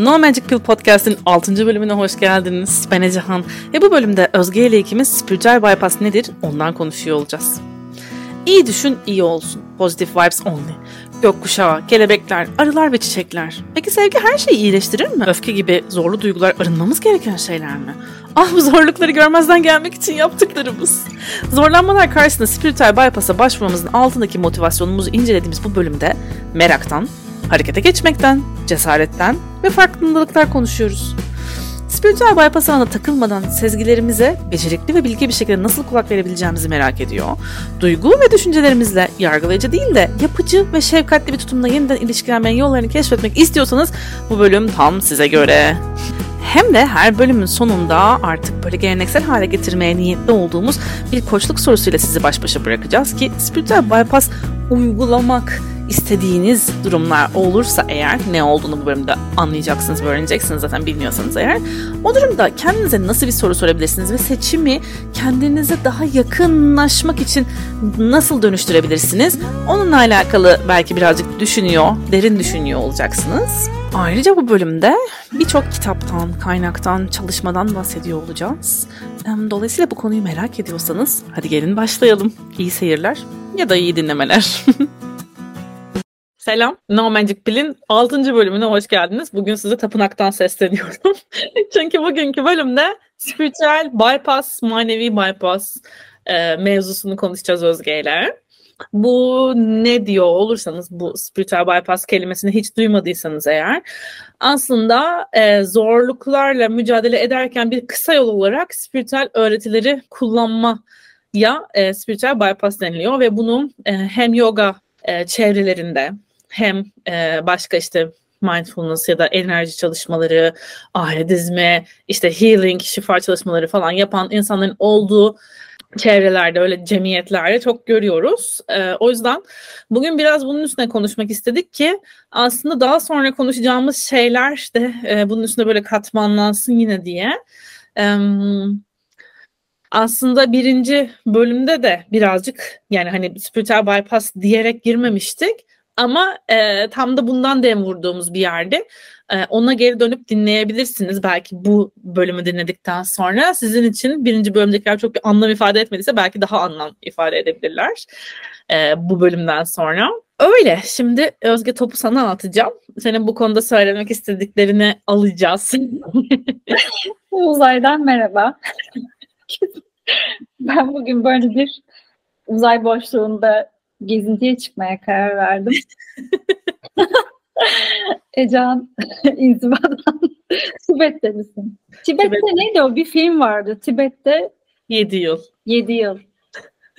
No Magic Pill Podcast'in 6. bölümüne hoş geldiniz. Ben Ecehan ve bu bölümde Özge ile ikimiz spiritüel bypass nedir ondan konuşuyor olacağız. İyi düşün, iyi olsun. Positive vibes only. Gökkuşağı, kelebekler, arılar ve çiçekler. Peki sevgi her şeyi iyileştirir mi? Öfke gibi zorlu duygular arınmamız gereken şeyler mi? Ah bu zorlukları görmezden gelmek için yaptıklarımız. Zorlanmalar karşısında spiritüel bypass'a başvurmamızın altındaki motivasyonumuzu incelediğimiz bu bölümde meraktan, harekete geçmekten, cesaretten ve farkındalıklar konuşuyoruz. Spiritüel bypass ağına takılmadan sezgilerimize becerikli ve bilgi bir şekilde nasıl kulak verebileceğimizi merak ediyor. Duygu ve düşüncelerimizle yargılayıcı değil de yapıcı ve şefkatli bir tutumla yeniden ilişkilenmenin yollarını keşfetmek istiyorsanız bu bölüm tam size göre. Hem de her bölümün sonunda artık böyle geleneksel hale getirmeye niyetli olduğumuz bir koçluk sorusuyla sizi baş başa bırakacağız ki spiritüel bypass uygulamak istediğiniz durumlar olursa eğer ne olduğunu bu bölümde anlayacaksınız öğreneceksiniz zaten bilmiyorsanız eğer. O durumda kendinize nasıl bir soru sorabilirsiniz ve seçimi kendinize daha yakınlaşmak için nasıl dönüştürebilirsiniz? Onunla alakalı belki birazcık düşünüyor, derin düşünüyor olacaksınız. Ayrıca bu bölümde birçok kitaptan, kaynaktan, çalışmadan bahsediyor olacağız. Dolayısıyla bu konuyu merak ediyorsanız hadi gelin başlayalım. İyi seyirler ya da iyi dinlemeler. Selam. No Magic Pill'in 6. bölümüne hoş geldiniz. Bugün size tapınaktan sesleniyorum. Çünkü bugünkü bölümde spiritüel bypass, manevi bypass e, mevzusunu konuşacağız Özge ile. Bu ne diyor olursanız bu spiritüel bypass kelimesini hiç duymadıysanız eğer aslında e, zorluklarla mücadele ederken bir kısa yol olarak spiritüel öğretileri kullanma ya e, spiritüel bypass deniliyor ve bunun e, hem yoga e, çevrelerinde hem e, başka işte mindfulness ya da enerji çalışmaları, aile dizme, işte healing, şifa çalışmaları falan yapan insanların olduğu çevrelerde öyle cemiyetlerde çok görüyoruz. Ee, o yüzden bugün biraz bunun üstüne konuşmak istedik ki aslında daha sonra konuşacağımız şeyler de e, bunun üstüne böyle katmanlansın yine diye. Ee, aslında birinci bölümde de birazcık yani hani spiritüel bypass diyerek girmemiştik. Ama e, tam da bundan dem vurduğumuz bir yerde. E, ona geri dönüp dinleyebilirsiniz. Belki bu bölümü dinledikten sonra sizin için birinci bölümdekiler çok bir anlam ifade etmediyse belki daha anlam ifade edebilirler e, bu bölümden sonra. Öyle. Şimdi Özge topu sana atacağım. Senin bu konuda söylemek istediklerini alacağız. Uzaydan merhaba. ben bugün böyle bir uzay boşluğunda gezintiye çıkmaya karar verdim. Ecan inzibadan Tibet'te misin? Tibet'te Tibet. neydi o? Bir film vardı. Tibet'te 7 yıl. 7 yıl.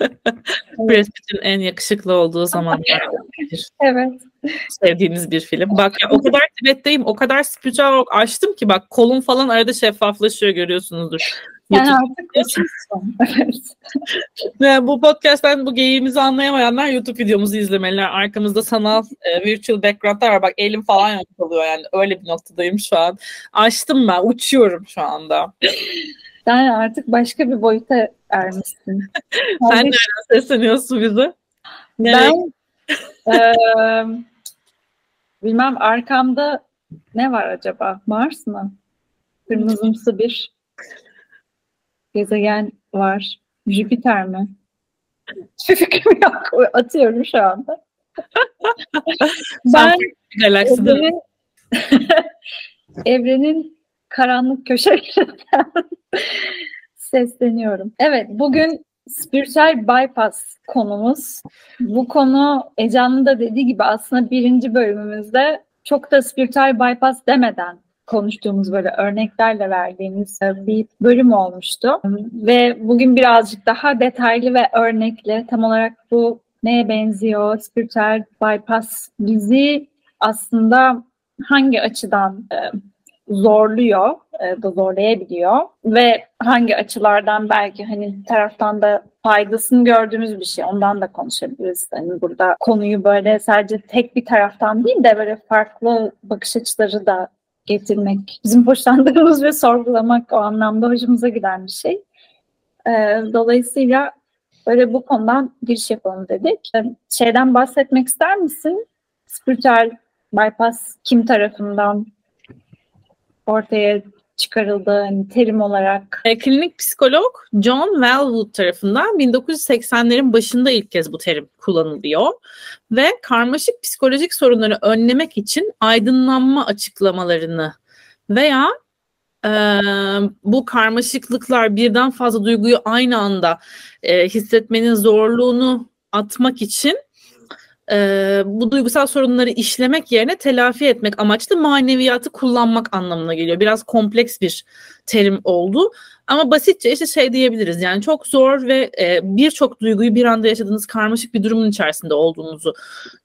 Brad Pitt'in en yakışıklı olduğu zamanlar. evet. Sevdiğiniz bir film. Bak ya, o kadar Tibet'teyim, o kadar spiritüel açtım ki bak kolum falan arada şeffaflaşıyor görüyorsunuzdur. Yani artık evet. Bu podcast'ten bu geyiğimizi anlayamayanlar YouTube videomuzu izlemeliler. Arkamızda sanal e, virtual background'lar var. Bak elim falan yapılıyor yani. Öyle bir noktadayım şu an. Açtım ben. Uçuyorum şu anda. Sen artık başka bir boyuta ermişsin. Sen nereden sesleniyorsun bize? Ben e, bilmem arkamda ne var acaba? Mars mı? Kırmızımsı bir gezegen var. Jüpiter mi? Fikrim yok. Atıyorum şu anda. ben evrenin, evrenin karanlık köşelerinden sesleniyorum. Evet, bugün spiritüel bypass konumuz. Bu konu Ecan'ın da dediği gibi aslında birinci bölümümüzde çok da spiritüel bypass demeden konuştuğumuz böyle örneklerle verdiğimiz bir bölüm olmuştu. Ve bugün birazcık daha detaylı ve örnekli tam olarak bu neye benziyor, spiritüel bypass bizi aslında hangi açıdan e, zorluyor e, da zorlayabiliyor ve hangi açılardan belki hani taraftan da faydasını gördüğümüz bir şey. Ondan da konuşabiliriz. Hani burada konuyu böyle sadece tek bir taraftan değil de böyle farklı bakış açıları da getirmek, bizim hoşlandığımız ve sorgulamak o anlamda hoşumuza giden bir şey. E, dolayısıyla böyle bu konudan giriş yapalım dedik. E, şeyden bahsetmek ister misin? Spiritüel bypass kim tarafından ortaya çıkarıldı hani terim olarak? E, klinik psikolog John Wellwood tarafından 1980'lerin başında ilk kez bu terim kullanılıyor ve karmaşık psikolojik sorunları önlemek için aydınlanma açıklamalarını veya e, bu karmaşıklıklar birden fazla duyguyu aynı anda e, hissetmenin zorluğunu atmak için e, bu duygusal sorunları işlemek yerine telafi etmek amaçlı maneviyatı kullanmak anlamına geliyor. Biraz kompleks bir terim oldu. Ama basitçe işte şey diyebiliriz yani çok zor ve e, birçok duyguyu bir anda yaşadığınız karmaşık bir durumun içerisinde olduğunuzu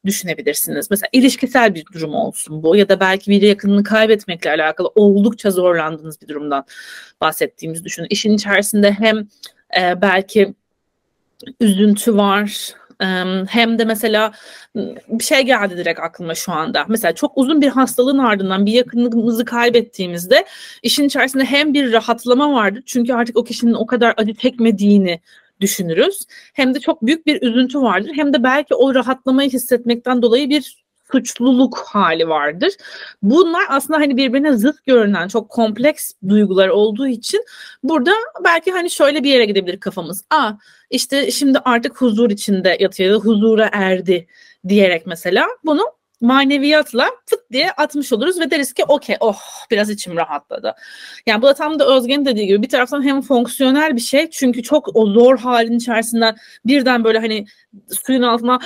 düşünebilirsiniz. Mesela ilişkisel bir durum olsun bu ya da belki bir yakınını kaybetmekle alakalı oldukça zorlandığınız bir durumdan bahsettiğimizi düşünün. İşin içerisinde hem e, belki üzüntü var, hem de mesela bir şey geldi direkt aklıma şu anda. Mesela çok uzun bir hastalığın ardından bir yakınımızı kaybettiğimizde işin içerisinde hem bir rahatlama vardır. Çünkü artık o kişinin o kadar acı çekmediğini düşünürüz. Hem de çok büyük bir üzüntü vardır. Hem de belki o rahatlamayı hissetmekten dolayı bir suçluluk hali vardır. Bunlar aslında hani birbirine zıt görünen çok kompleks duygular olduğu için burada belki hani şöyle bir yere gidebilir kafamız. Aa işte şimdi artık huzur içinde yatıyor, huzura erdi diyerek mesela bunu maneviyatla fıt diye atmış oluruz ve deriz ki okey oh biraz içim rahatladı. Yani bu da tam da Özge'nin dediği gibi bir taraftan hem fonksiyonel bir şey çünkü çok o zor halin içerisinden birden böyle hani suyun altına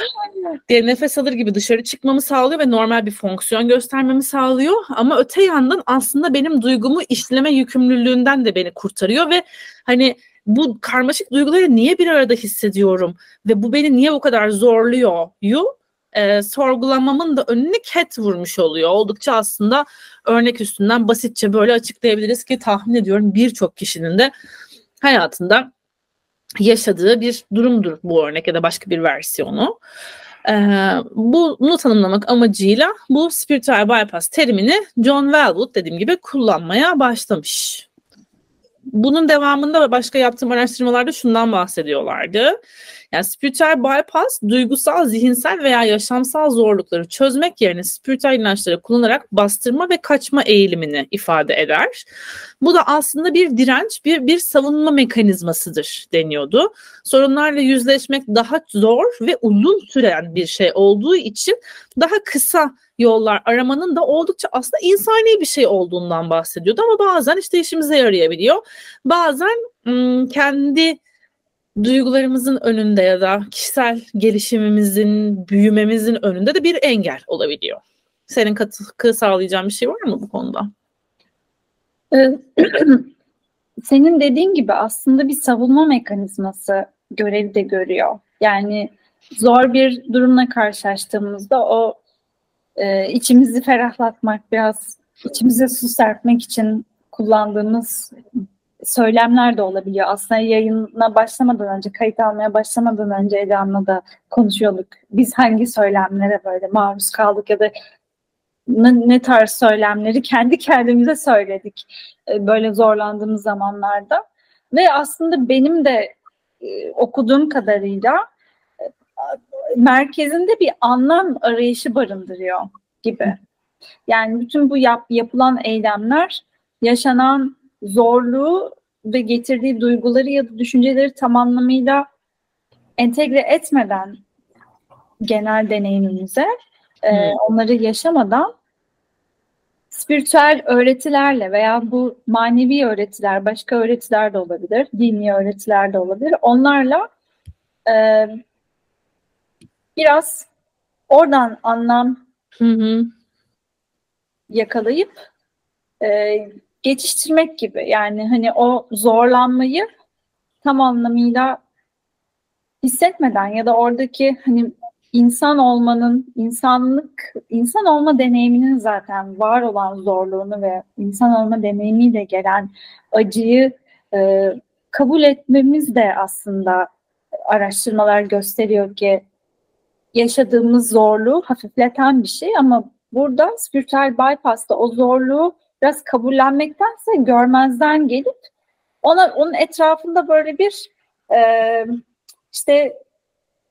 diye nefes alır gibi dışarı çıkmamı sağlıyor ve normal bir fonksiyon göstermemi sağlıyor. Ama öte yandan aslında benim duygumu işleme yükümlülüğünden de beni kurtarıyor ve hani bu karmaşık duyguları niye bir arada hissediyorum ve bu beni niye bu kadar zorluyor yu e, sorgulamamın da önüne ket vurmuş oluyor. Oldukça aslında örnek üstünden basitçe böyle açıklayabiliriz ki tahmin ediyorum birçok kişinin de hayatında yaşadığı bir durumdur bu örnek ya da başka bir versiyonu. Ee, bunu tanımlamak amacıyla bu spiritual bypass terimini John Wellwood dediğim gibi kullanmaya başlamış. Bunun devamında ve başka yaptığım araştırmalarda şundan bahsediyorlardı. Yani spiritüel bypass duygusal, zihinsel veya yaşamsal zorlukları çözmek yerine spiritüel inançları kullanarak bastırma ve kaçma eğilimini ifade eder. Bu da aslında bir direnç, bir, bir savunma mekanizmasıdır deniyordu. Sorunlarla yüzleşmek daha zor ve uzun süren bir şey olduğu için daha kısa yollar aramanın da oldukça aslında insani bir şey olduğundan bahsediyordu ama bazen işte işimize yarayabiliyor. Bazen kendi duygularımızın önünde ya da kişisel gelişimimizin, büyümemizin önünde de bir engel olabiliyor. Senin katkı sağlayacağın bir şey var mı bu konuda? Senin dediğin gibi aslında bir savunma mekanizması görevi de görüyor. Yani zor bir durumla karşılaştığımızda o e, içimizi ferahlatmak, biraz içimize su serpmek için kullandığımız söylemler de olabiliyor. Aslında yayına başlamadan önce, kayıt almaya başlamadan önce Elan'la da konuşuyorduk. Biz hangi söylemlere böyle maruz kaldık ya da ne, ne tarz söylemleri kendi kendimize söyledik e, böyle zorlandığımız zamanlarda. Ve aslında benim de e, okuduğum kadarıyla e, merkezinde bir anlam arayışı barındırıyor gibi. Yani bütün bu yap, yapılan eylemler yaşanan zorluğu ve getirdiği duyguları ya da düşünceleri tam anlamıyla entegre etmeden genel deneyimimize e, onları yaşamadan spiritüel öğretilerle veya bu manevi öğretiler, başka öğretiler de olabilir, dini öğretiler de olabilir. Onlarla e, biraz oradan anlam hı hı. yakalayıp e, geçiştirmek gibi. Yani hani o zorlanmayı tam anlamıyla hissetmeden ya da oradaki hani insan olmanın, insanlık, insan olma deneyiminin zaten var olan zorluğunu ve insan olma deneyimiyle gelen acıyı e, kabul etmemiz de aslında araştırmalar gösteriyor ki yaşadığımız zorluğu hafifleten bir şey ama burada spiritüel bypass'ta o zorluğu biraz kabullenmektense görmezden gelip ona onun etrafında böyle bir e, işte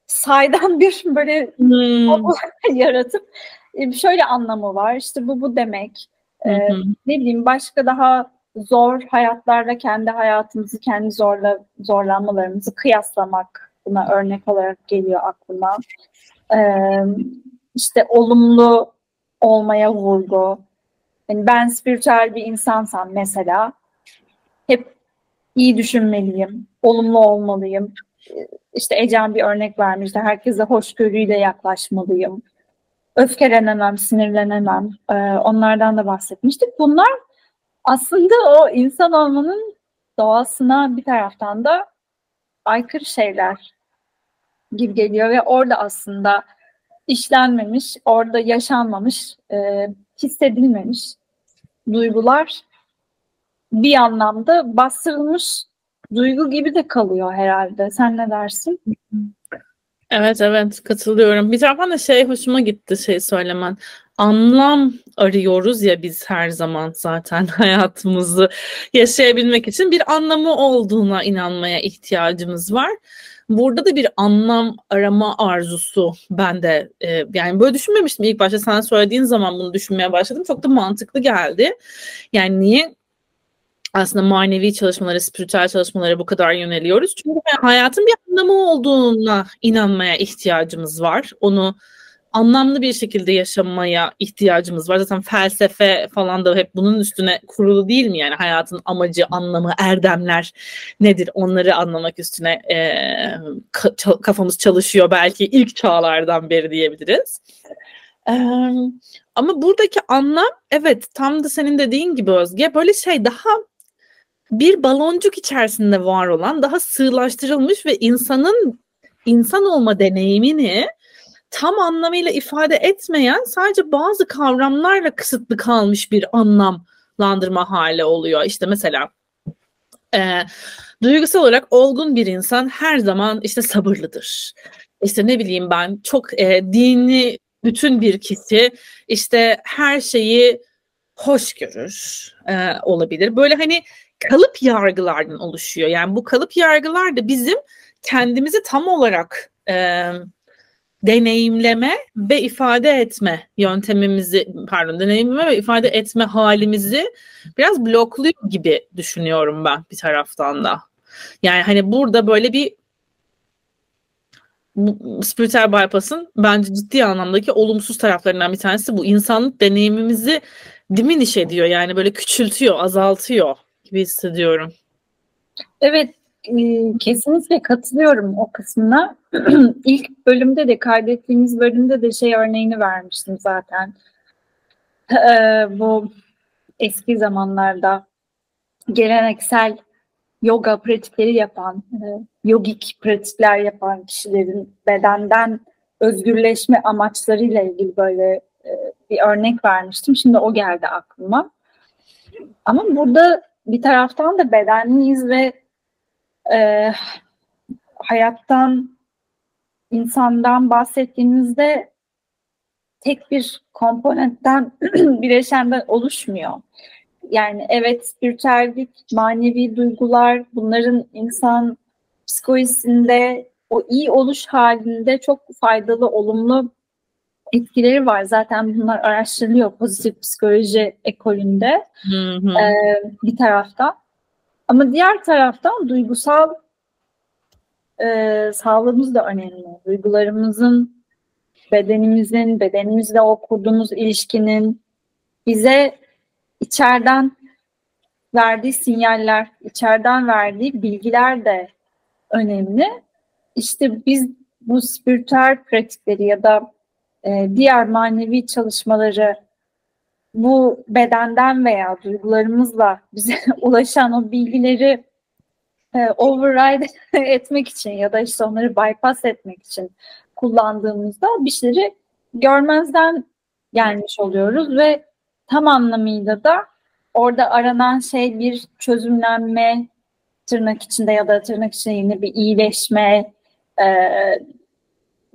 saydan bir böyle hmm. yaratıp e, şöyle anlamı var. İşte bu bu demek. Ee, ne bileyim başka daha zor hayatlarla kendi hayatımızı, kendi zorla zorlanmalarımızı kıyaslamak buna örnek olarak geliyor aklıma. Ee, işte olumlu olmaya vurgu. Yani ben spiritüel bir insansam mesela hep iyi düşünmeliyim, olumlu olmalıyım. İşte Ecem bir örnek vermişti. Herkese hoşgörüyle yaklaşmalıyım. Öfkelenemem, sinirlenemem. Ee, onlardan da bahsetmiştik. Bunlar aslında o insan olmanın doğasına bir taraftan da aykırı şeyler gibi geliyor ve orada aslında işlenmemiş, orada yaşanmamış, e, hissedilmemiş duygular bir anlamda bastırılmış duygu gibi de kalıyor herhalde. Sen ne dersin? Evet evet katılıyorum. Bir taraftan da şey hoşuma gitti şey söylemen. Anlam arıyoruz ya biz her zaman zaten hayatımızı yaşayabilmek için bir anlamı olduğuna inanmaya ihtiyacımız var. Burada da bir anlam arama arzusu bende. E, yani böyle düşünmemiştim ilk başta sen söylediğin zaman bunu düşünmeye başladım. Çok da mantıklı geldi. Yani niye aslında manevi çalışmalara, spiritüel çalışmalara bu kadar yöneliyoruz. Çünkü hayatın bir anlamı olduğuna inanmaya ihtiyacımız var. Onu anlamlı bir şekilde yaşamaya ihtiyacımız var. Zaten felsefe falan da hep bunun üstüne kurulu değil mi? Yani hayatın amacı, anlamı, erdemler nedir? Onları anlamak üstüne e, kafamız çalışıyor belki ilk çağlardan beri diyebiliriz. E, ama buradaki anlam evet tam da senin dediğin gibi Özge böyle şey daha bir baloncuk içerisinde var olan daha sığlaştırılmış ve insanın insan olma deneyimini tam anlamıyla ifade etmeyen sadece bazı kavramlarla kısıtlı kalmış bir anlamlandırma hali oluyor. İşte mesela e, duygusal olarak olgun bir insan her zaman işte sabırlıdır. İşte ne bileyim ben çok e, dini bütün bir kişi işte her şeyi hoş görür e, olabilir. Böyle hani kalıp yargılardan oluşuyor. Yani bu kalıp yargılar da bizim kendimizi tam olarak e, deneyimleme ve ifade etme yöntemimizi pardon deneyimleme ve ifade etme halimizi biraz blokluyor gibi düşünüyorum ben bir taraftan da. Yani hani burada böyle bir spiritüel bypass'ın bence ciddi anlamdaki olumsuz taraflarından bir tanesi bu. insanlık deneyimimizi diminiş ediyor yani böyle küçültüyor, azaltıyor gibi hissediyorum. Evet kesinlikle katılıyorum o kısmına. İlk bölümde de kaydettiğimiz bölümde de şey örneğini vermiştim zaten. Ee, bu eski zamanlarda geleneksel yoga pratikleri yapan, e, yogik pratikler yapan kişilerin bedenden özgürleşme amaçlarıyla ilgili böyle e, bir örnek vermiştim. Şimdi o geldi aklıma. Ama burada bir taraftan da bedenliyiz ve e, hayattan, insandan bahsettiğimizde tek bir komponentten, bileşenden oluşmuyor. Yani evet spiritüellik, manevi duygular bunların insan psikolojisinde o iyi oluş halinde çok faydalı, olumlu etkileri var. Zaten bunlar araştırılıyor pozitif psikoloji ekolünde hı hı. E, bir tarafta. Ama diğer taraftan duygusal e, sağlığımız da önemli. Duygularımızın, bedenimizin, bedenimizle o kurduğumuz ilişkinin bize içeriden verdiği sinyaller, içeriden verdiği bilgiler de önemli. İşte biz bu spiritüel pratikleri ya da e, diğer manevi çalışmaları bu bedenden veya duygularımızla bize ulaşan o bilgileri e, override etmek için ya da işte onları bypass etmek için kullandığımızda bir şeyleri görmezden gelmiş oluyoruz ve tam anlamıyla da orada aranan şey bir çözümlenme tırnak içinde ya da tırnak içinde yine bir iyileşme, e,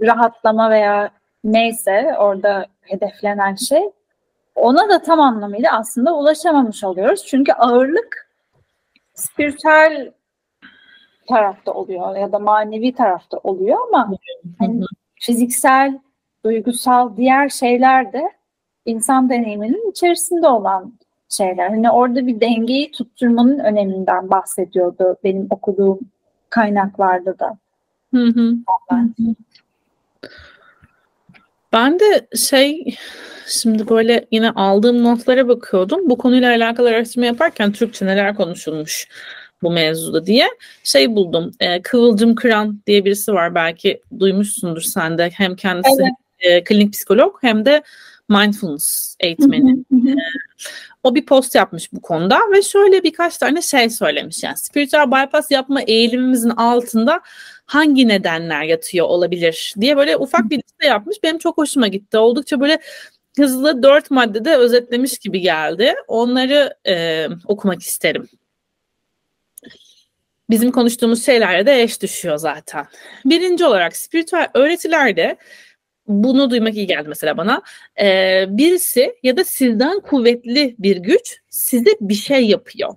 rahatlama veya neyse orada hedeflenen şey ona da tam anlamıyla aslında ulaşamamış oluyoruz. Çünkü ağırlık spiritüel tarafta oluyor ya da manevi tarafta oluyor ama hani fiziksel, duygusal diğer şeyler de insan deneyiminin içerisinde olan şeyler. Hani orada bir dengeyi tutturmanın öneminden bahsediyordu benim okuduğum kaynaklarda da. Hı hı. Ben de şey şimdi böyle yine aldığım notlara bakıyordum. Bu konuyla alakalı araştırma yaparken Türkçe neler konuşulmuş bu mevzuda diye şey buldum. E, Kıvılcım Kıran diye birisi var belki duymuşsundur sen de. Hem kendisi evet. e, klinik psikolog hem de mindfulness eğitmeni. e, o bir post yapmış bu konuda ve şöyle birkaç tane şey söylemiş. Yani spiritüel bypass yapma eğilimimizin altında hangi nedenler yatıyor olabilir diye böyle ufak bir liste yapmış. Benim çok hoşuma gitti. Oldukça böyle hızlı dört maddede özetlemiş gibi geldi. Onları e, okumak isterim. Bizim konuştuğumuz şeylerle de eş düşüyor zaten. Birinci olarak spiritüel öğretilerde bunu duymak iyi geldi mesela bana. Ee, birisi ya da sizden kuvvetli bir güç size bir şey yapıyor.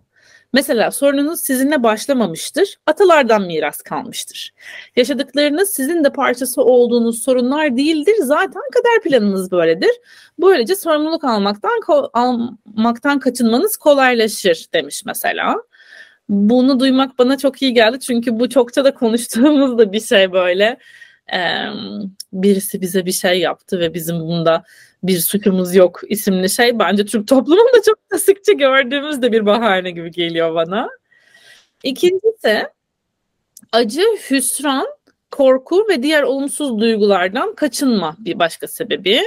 Mesela sorununuz sizinle başlamamıştır, atalardan miras kalmıştır. Yaşadıklarınız sizin de parçası olduğunuz sorunlar değildir, zaten kader planınız böyledir. Böylece sorumluluk almaktan almaktan kaçınmanız kolaylaşır demiş mesela. Bunu duymak bana çok iyi geldi çünkü bu çokça da konuştuğumuz da bir şey böyle birisi bize bir şey yaptı ve bizim bunda bir suçumuz yok isimli şey bence Türk toplumunda çok da sıkça gördüğümüz de bir bahane gibi geliyor bana. İkincisi acı, hüsran, korku ve diğer olumsuz duygulardan kaçınma bir başka sebebi.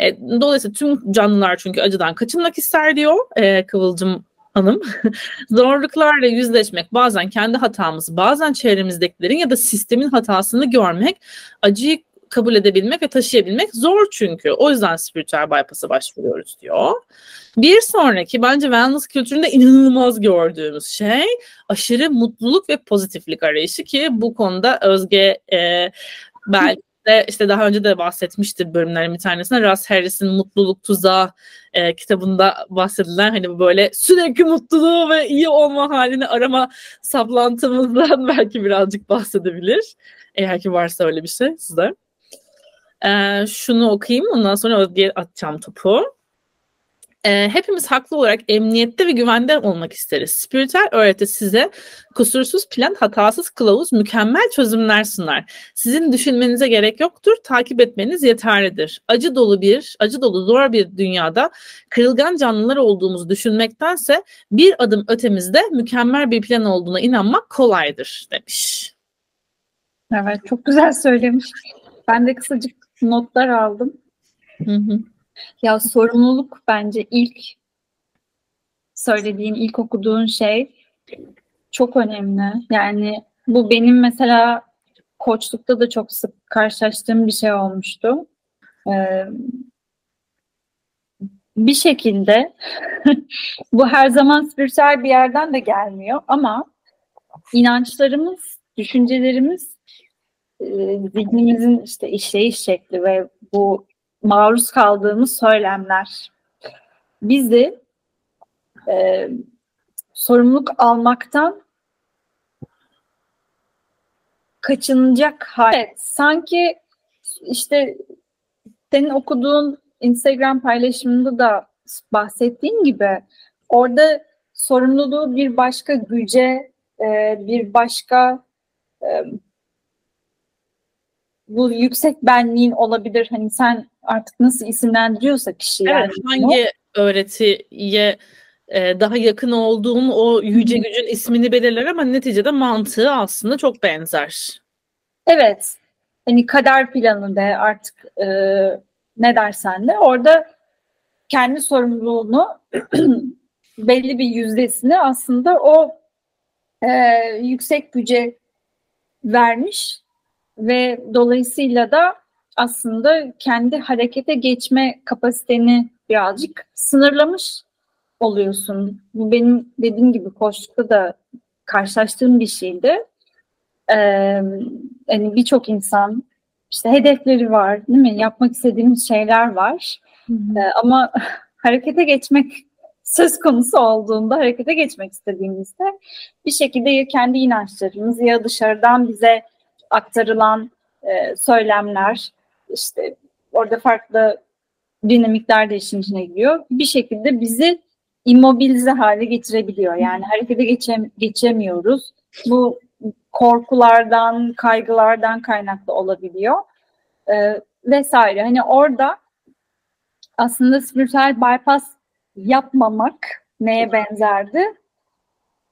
E, dolayısıyla tüm canlılar çünkü acıdan kaçınmak ister diyor e, Kıvılcım Hanım. Zorluklarla yüzleşmek, bazen kendi hatamızı, bazen çevremizdekilerin ya da sistemin hatasını görmek, acıyı kabul edebilmek ve taşıyabilmek zor çünkü. O yüzden spiritüel bypass'a başvuruyoruz diyor. Bir sonraki bence wellness kültüründe inanılmaz gördüğümüz şey aşırı mutluluk ve pozitiflik arayışı ki bu konuda Özge e, belki de işte daha önce de bahsetmiştir bölümlerin bir tanesinde Russ Harris'in Mutluluk Tuzağı e, kitabında bahsedilen hani böyle sürekli mutluluğu ve iyi olma halini arama saplantımızdan belki birazcık bahsedebilir. Eğer ki varsa öyle bir şey size. E, şunu okuyayım ondan sonra Özge'ye atacağım topu e, hepimiz haklı olarak emniyette ve güvende olmak isteriz. Spiritüel öğreti size kusursuz plan, hatasız kılavuz, mükemmel çözümler sunar. Sizin düşünmenize gerek yoktur, takip etmeniz yeterlidir. Acı dolu bir, acı dolu zor bir dünyada kırılgan canlılar olduğumuzu düşünmektense bir adım ötemizde mükemmel bir plan olduğuna inanmak kolaydır demiş. Evet, çok güzel söylemiş. Ben de kısacık notlar aldım. Hı hı. Ya sorumluluk bence ilk söylediğin, ilk okuduğun şey çok önemli. Yani bu benim mesela koçlukta da çok sık karşılaştığım bir şey olmuştu. Ee, bir şekilde bu her zaman spiritüel bir yerden de gelmiyor ama inançlarımız, düşüncelerimiz, e, zihnimizin işte işleyiş şekli ve bu maruz kaldığımız söylemler bizi e, sorumluluk almaktan kaçınacak hal. Evet, sanki işte senin okuduğun Instagram paylaşımında da bahsettiğin gibi orada sorumluluğu bir başka güce, e, bir başka e, bu yüksek benliğin olabilir. Hani sen artık nasıl isimlendiriyorsa kişi evet, yani. Hangi o? öğretiye e, daha yakın olduğun o yüce gücün ismini belirler ama neticede mantığı aslında çok benzer. Evet. Hani kader planı de artık e, ne dersen de orada kendi sorumluluğunu belli bir yüzdesini aslında o e, yüksek güce vermiş ve dolayısıyla da aslında kendi harekete geçme kapasiteni birazcık sınırlamış oluyorsun. Bu benim dediğim gibi koçlukta da karşılaştığım bir şeydi. Ee, yani birçok insan işte hedefleri var, değil mi? Yapmak istediğimiz şeyler var. Ee, ama harekete geçmek söz konusu olduğunda harekete geçmek istediğimizde bir şekilde ya kendi inançlarımız ya dışarıdan bize aktarılan e, söylemler, işte orada farklı dinamikler de işin içine giriyor. Bir şekilde bizi immobilize hale getirebiliyor. Yani harekete geçem geçemiyoruz. Bu korkulardan, kaygılardan kaynaklı olabiliyor. Ee, vesaire. Hani orada aslında spiritüel bypass yapmamak neye benzerdi?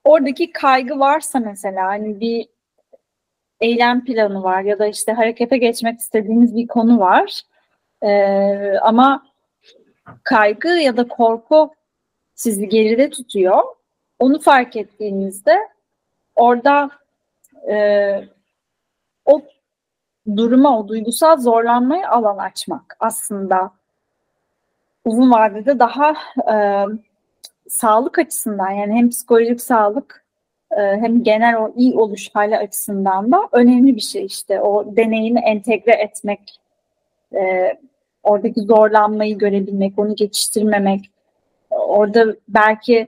Oradaki kaygı varsa mesela hani bir eylem planı var ya da işte harekete geçmek istediğiniz bir konu var. Ee, ama kaygı ya da korku sizi geride tutuyor. Onu fark ettiğinizde orada e, o duruma, o duygusal zorlanmayı alan açmak aslında uzun vadede daha e, sağlık açısından yani hem psikolojik sağlık hem genel o iyi oluş hali açısından da önemli bir şey işte o deneyimi entegre etmek e, oradaki zorlanmayı görebilmek, onu geçiştirmemek orada belki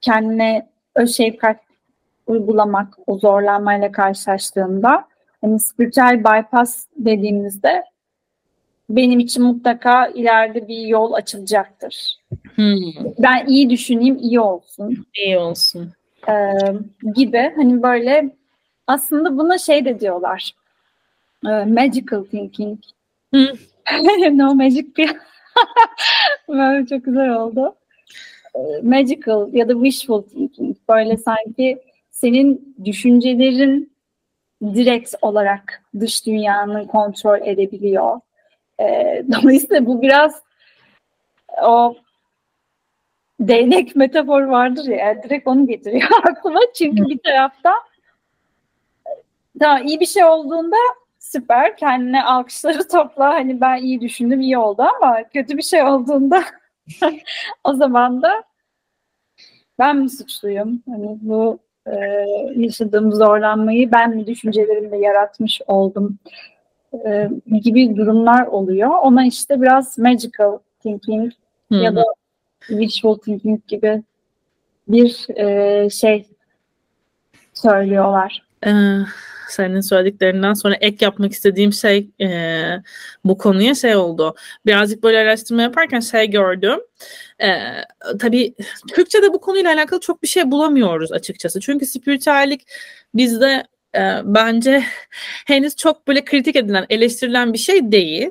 kendine öz şefkat uygulamak o zorlanmayla karşılaştığında hani spiritüel bypass dediğimizde benim için mutlaka ileride bir yol açılacaktır. Hmm. Ben iyi düşüneyim, iyi olsun. İyi olsun. Ee, gibi hani böyle aslında buna şey de diyorlar. E, magical thinking. No magic bir böyle çok güzel oldu. E, magical ya da wishful thinking. Böyle sanki senin düşüncelerin direkt olarak dış dünyanın kontrol edebiliyor e, dolayısıyla bu biraz o değnek metafor vardır ya direkt onu getiriyor aklıma. Çünkü bir tarafta tamam iyi bir şey olduğunda süper kendine alkışları topla hani ben iyi düşündüm iyi oldu ama kötü bir şey olduğunda o zaman da ben mi suçluyum? Hani bu e, yaşadığım zorlanmayı ben mi düşüncelerimle yaratmış oldum? e, gibi durumlar oluyor. Ona işte biraz magical thinking Hı-hı. ya da wishful thinking gibi bir e, şey söylüyorlar. Ee, senin söylediklerinden sonra ek yapmak istediğim şey e, bu konuya şey oldu. Birazcık böyle araştırma yaparken şey gördüm. E, tabii Türkçe'de bu konuyla alakalı çok bir şey bulamıyoruz açıkçası. Çünkü spiritüellik bizde e, bence henüz çok böyle kritik edilen, eleştirilen bir şey değil.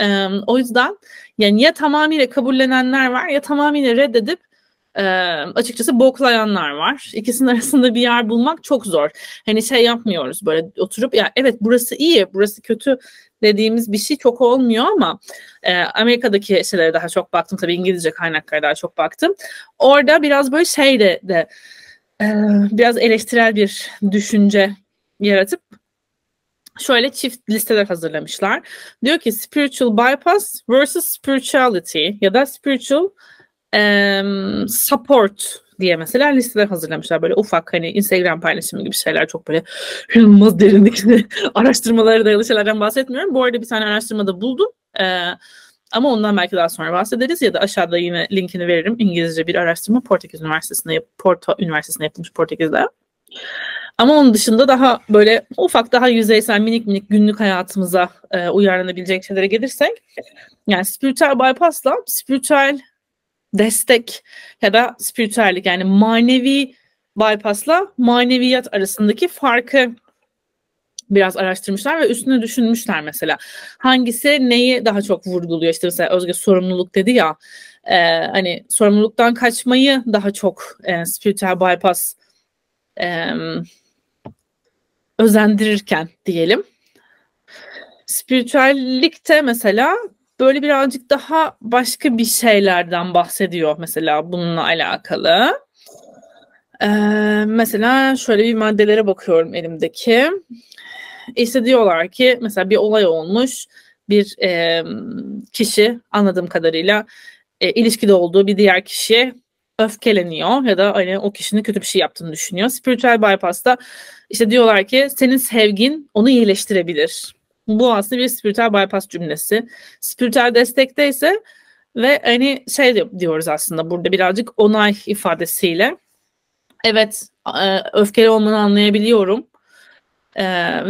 E, o yüzden yani ya tamamıyla kabullenenler var ya tamamıyla reddedip e, açıkçası boklayanlar var. İkisinin arasında bir yer bulmak çok zor. Hani şey yapmıyoruz böyle oturup ya evet burası iyi, burası kötü dediğimiz bir şey çok olmuyor ama e, Amerika'daki şeylere daha çok baktım. Tabii İngilizce kaynaklara daha çok baktım. Orada biraz böyle şeyde de e, biraz eleştirel bir düşünce yaratıp şöyle çift listeler hazırlamışlar. Diyor ki spiritual bypass versus spirituality ya da spiritual um, support diye mesela listeler hazırlamışlar. Böyle ufak hani Instagram paylaşımı gibi şeyler çok böyle inanılmaz derinlikli araştırmalara dayalı şeylerden bahsetmiyorum. Bu arada bir tane araştırmada buldum. Ee, ama ondan belki daha sonra bahsederiz ya da aşağıda yine linkini veririm. İngilizce bir araştırma Portekiz Üniversitesi'nde Porto Üniversitesi'nde yapılmış Portekiz'de. Ama onun dışında daha böyle ufak daha yüzeysel minik minik günlük hayatımıza e, uyarlanabilecek şeylere gelirsek yani spiritüel bypassla spiritüel destek ya da spiritüellik yani manevi bypassla maneviyat arasındaki farkı biraz araştırmışlar ve üstüne düşünmüşler mesela. Hangisi neyi daha çok vurguluyor? İşte mesela Özge sorumluluk dedi ya e, hani sorumluluktan kaçmayı daha çok e, spiritüel bypass e, özendirirken diyelim. Spiritüellikte mesela böyle birazcık daha başka bir şeylerden bahsediyor mesela bununla alakalı. Ee, mesela şöyle bir maddelere bakıyorum elimdeki. İşte diyorlar ki mesela bir olay olmuş bir e, kişi anladığım kadarıyla e, ilişkide olduğu bir diğer kişiye öfkeleniyor ya da hani o kişinin kötü bir şey yaptığını düşünüyor. Spiritual bypass'ta işte diyorlar ki senin sevgin onu iyileştirebilir. Bu aslında bir spiritual bypass cümlesi. Spiritual destekte ise ve hani şey diyoruz aslında burada birazcık onay ifadesiyle. Evet öfkeli olmanı anlayabiliyorum.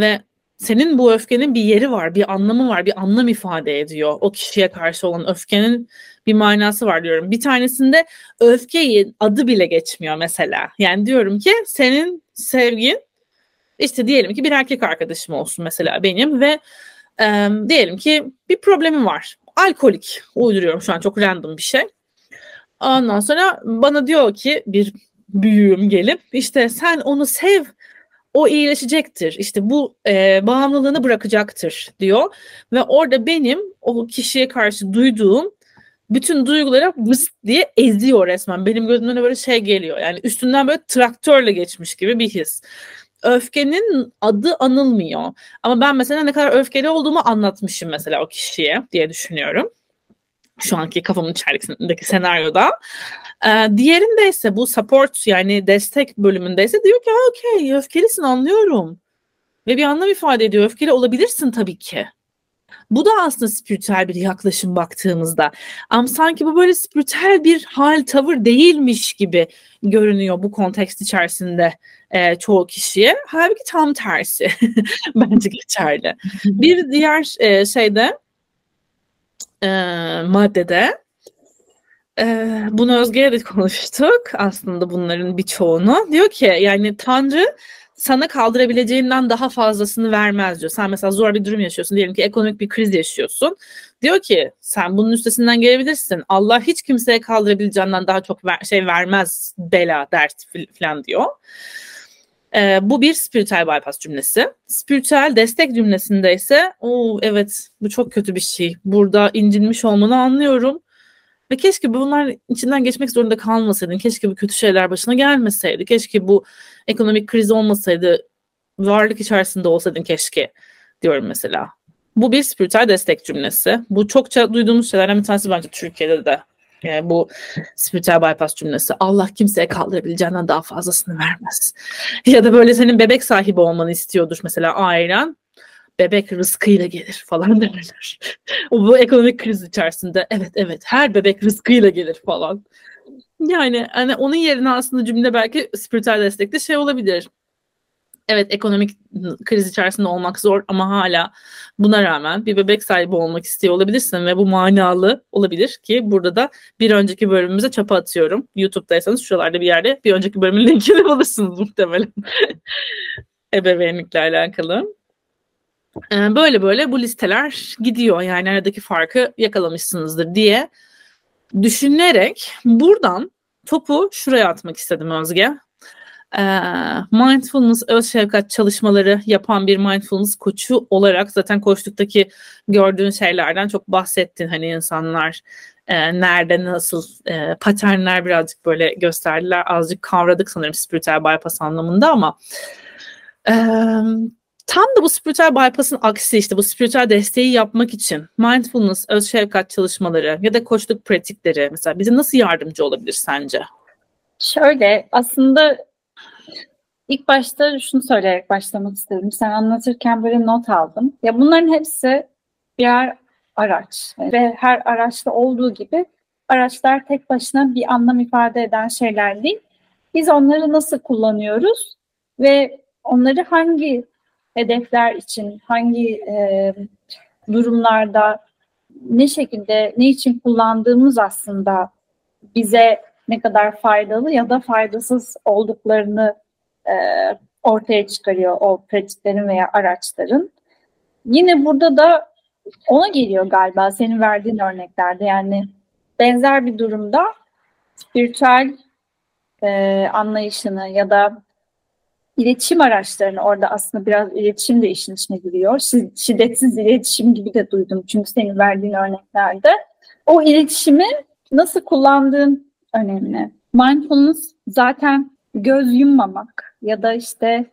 Ve senin bu öfkenin bir yeri var, bir anlamı var, bir anlam ifade ediyor. O kişiye karşı olan öfkenin bir manası var diyorum. Bir tanesinde öfkeyi adı bile geçmiyor mesela. Yani diyorum ki senin sevgin işte diyelim ki bir erkek arkadaşım olsun mesela benim ve e, diyelim ki bir problemi var. Alkolik uyduruyorum şu an çok random bir şey. Ondan sonra bana diyor ki bir büyüğüm gelip işte sen onu sev o iyileşecektir. İşte bu e, bağımlılığını bırakacaktır diyor. Ve orada benim o kişiye karşı duyduğum bütün duyguları vıs diye eziyor resmen. Benim gözümden böyle şey geliyor. Yani üstünden böyle traktörle geçmiş gibi bir his. Öfkenin adı anılmıyor. Ama ben mesela ne kadar öfkeli olduğumu anlatmışım mesela o kişiye diye düşünüyorum. Şu anki kafamın içerisindeki senaryoda. Ee, diğerinde ise bu support yani destek bölümünde ise diyor ki okey öfkelisin anlıyorum. Ve bir anlam ifade ediyor. Öfkeli olabilirsin tabii ki. Bu da aslında spiritüel bir yaklaşım baktığımızda. Ama sanki bu böyle spiritüel bir hal, tavır değilmiş gibi görünüyor bu kontekst içerisinde e, çoğu kişiye. Halbuki tam tersi bence geçerli. bir diğer e, şeyde e, maddede ee, bunu Özge'ye de konuştuk aslında bunların birçoğunu. Diyor ki yani Tanrı sana kaldırabileceğinden daha fazlasını vermez diyor. Sen mesela zor bir durum yaşıyorsun. Diyelim ki ekonomik bir kriz yaşıyorsun. Diyor ki sen bunun üstesinden gelebilirsin. Allah hiç kimseye kaldırabileceğinden daha çok ver, şey vermez bela, dert falan diyor. Ee, bu bir spiritüel bypass cümlesi. Spiritüel destek cümlesinde ise o evet bu çok kötü bir şey. Burada incinmiş olmanı anlıyorum ve keşke bunlar içinden geçmek zorunda kalmasaydın. Keşke bu kötü şeyler başına gelmeseydi. Keşke bu ekonomik kriz olmasaydı. Varlık içerisinde olsaydın keşke diyorum mesela. Bu bir spiritüel destek cümlesi. Bu çokça duyduğumuz şeylerden bir tanesi bence Türkiye'de de. Yani bu spiritüel bypass cümlesi. Allah kimseye kaldırabileceğinden daha fazlasını vermez. Ya da böyle senin bebek sahibi olmanı istiyordur mesela ailen bebek rızkıyla gelir falan derler. o bu ekonomik kriz içerisinde evet evet her bebek rızkıyla gelir falan. Yani hani onun yerine aslında cümle belki spiritüel destekte şey olabilir. Evet ekonomik kriz içerisinde olmak zor ama hala buna rağmen bir bebek sahibi olmak istiyor olabilirsin ve bu manalı olabilir ki burada da bir önceki bölümümüze çapa atıyorum. YouTube'daysanız şuralarda bir yerde bir önceki bölümün linkini bulursunuz muhtemelen. Ebeveynlikle alakalı. Ee, böyle böyle bu listeler gidiyor yani aradaki farkı yakalamışsınızdır diye düşünerek buradan topu şuraya atmak istedim Özge. Ee, mindfulness, öz şefkat çalışmaları yapan bir mindfulness koçu olarak zaten koçluktaki gördüğün şeylerden çok bahsettin. Hani insanlar e, nerede nasıl e, paternler birazcık böyle gösterdiler. Azıcık kavradık sanırım spiritüel bypass anlamında ama e, Tam da bu spiritüel bypass'ın aksi işte bu spiritüel desteği yapmak için mindfulness, öz şefkat çalışmaları ya da koçluk pratikleri mesela bize nasıl yardımcı olabilir sence? Şöyle aslında ilk başta şunu söyleyerek başlamak istedim. Sen anlatırken böyle not aldım. Ya bunların hepsi birer araç ve her araçta olduğu gibi araçlar tek başına bir anlam ifade eden şeyler değil. Biz onları nasıl kullanıyoruz ve onları hangi hedefler için hangi e, durumlarda ne şekilde ne için kullandığımız aslında bize ne kadar faydalı ya da faydasız olduklarını e, ortaya çıkarıyor o pratiklerin veya araçların. Yine burada da ona geliyor galiba senin verdiğin örneklerde yani benzer bir durumda spiritüel e, anlayışını ya da iletişim araçlarını orada aslında biraz iletişim de işin içine giriyor. Şiddetsiz iletişim gibi de duydum çünkü senin verdiğin örneklerde. O iletişimi nasıl kullandığın önemli. Mindfulness zaten göz yummamak ya da işte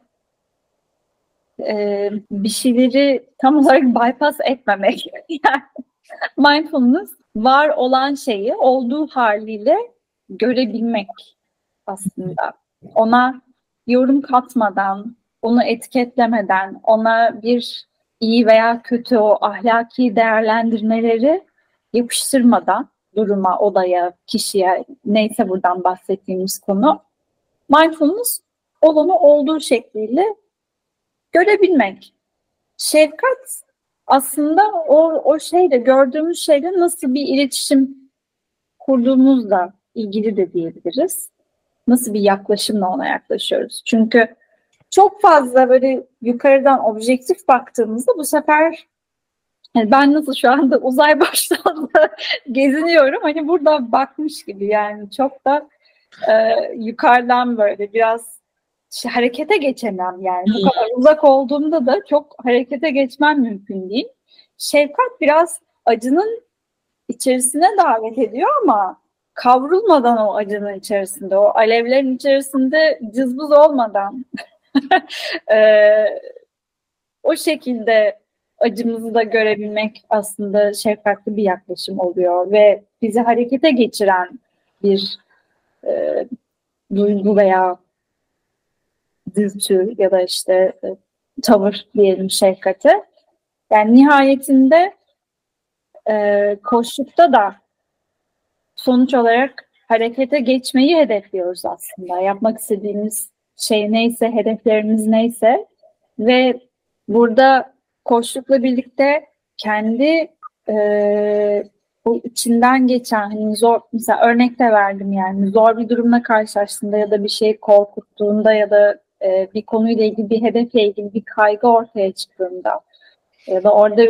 e, bir şeyleri tam olarak bypass etmemek. yani mindfulness var olan şeyi olduğu haliyle görebilmek aslında. Ona yorum katmadan, onu etiketlemeden, ona bir iyi veya kötü o ahlaki değerlendirmeleri yapıştırmadan duruma, olaya, kişiye neyse buradan bahsettiğimiz konu mindfulness olanı olduğu şekliyle görebilmek. şefkat aslında o, o şeyde gördüğümüz şeyde nasıl bir iletişim kurduğumuzla ilgili de diyebiliriz. Nasıl bir yaklaşımla ona yaklaşıyoruz. Çünkü çok fazla böyle yukarıdan objektif baktığımızda bu sefer yani ben nasıl şu anda uzay başlığında geziniyorum hani burada bakmış gibi yani çok da e, yukarıdan böyle biraz şey, harekete geçemem yani bu kadar uzak olduğumda da çok harekete geçmem mümkün değil. Şefkat biraz acının içerisine davet ediyor ama kavrulmadan o acının içerisinde, o alevlerin içerisinde cızbız olmadan e, o şekilde acımızı da görebilmek aslında şefkatli bir yaklaşım oluyor ve bizi harekete geçiren bir e, duygu veya dürtü ya da işte e, tavır diyelim şefkate. Yani nihayetinde e, koşlukta da sonuç olarak harekete geçmeyi hedefliyoruz aslında. Yapmak istediğimiz şey neyse, hedeflerimiz neyse ve burada koçlukla birlikte kendi e, bu içinden geçen hani zor mesela örnek de verdim yani zor bir durumla karşılaştığında ya da bir şey korkuttuğunda ya da e, bir konuyla ilgili bir hedefle ilgili bir kaygı ortaya çıktığında ya da orada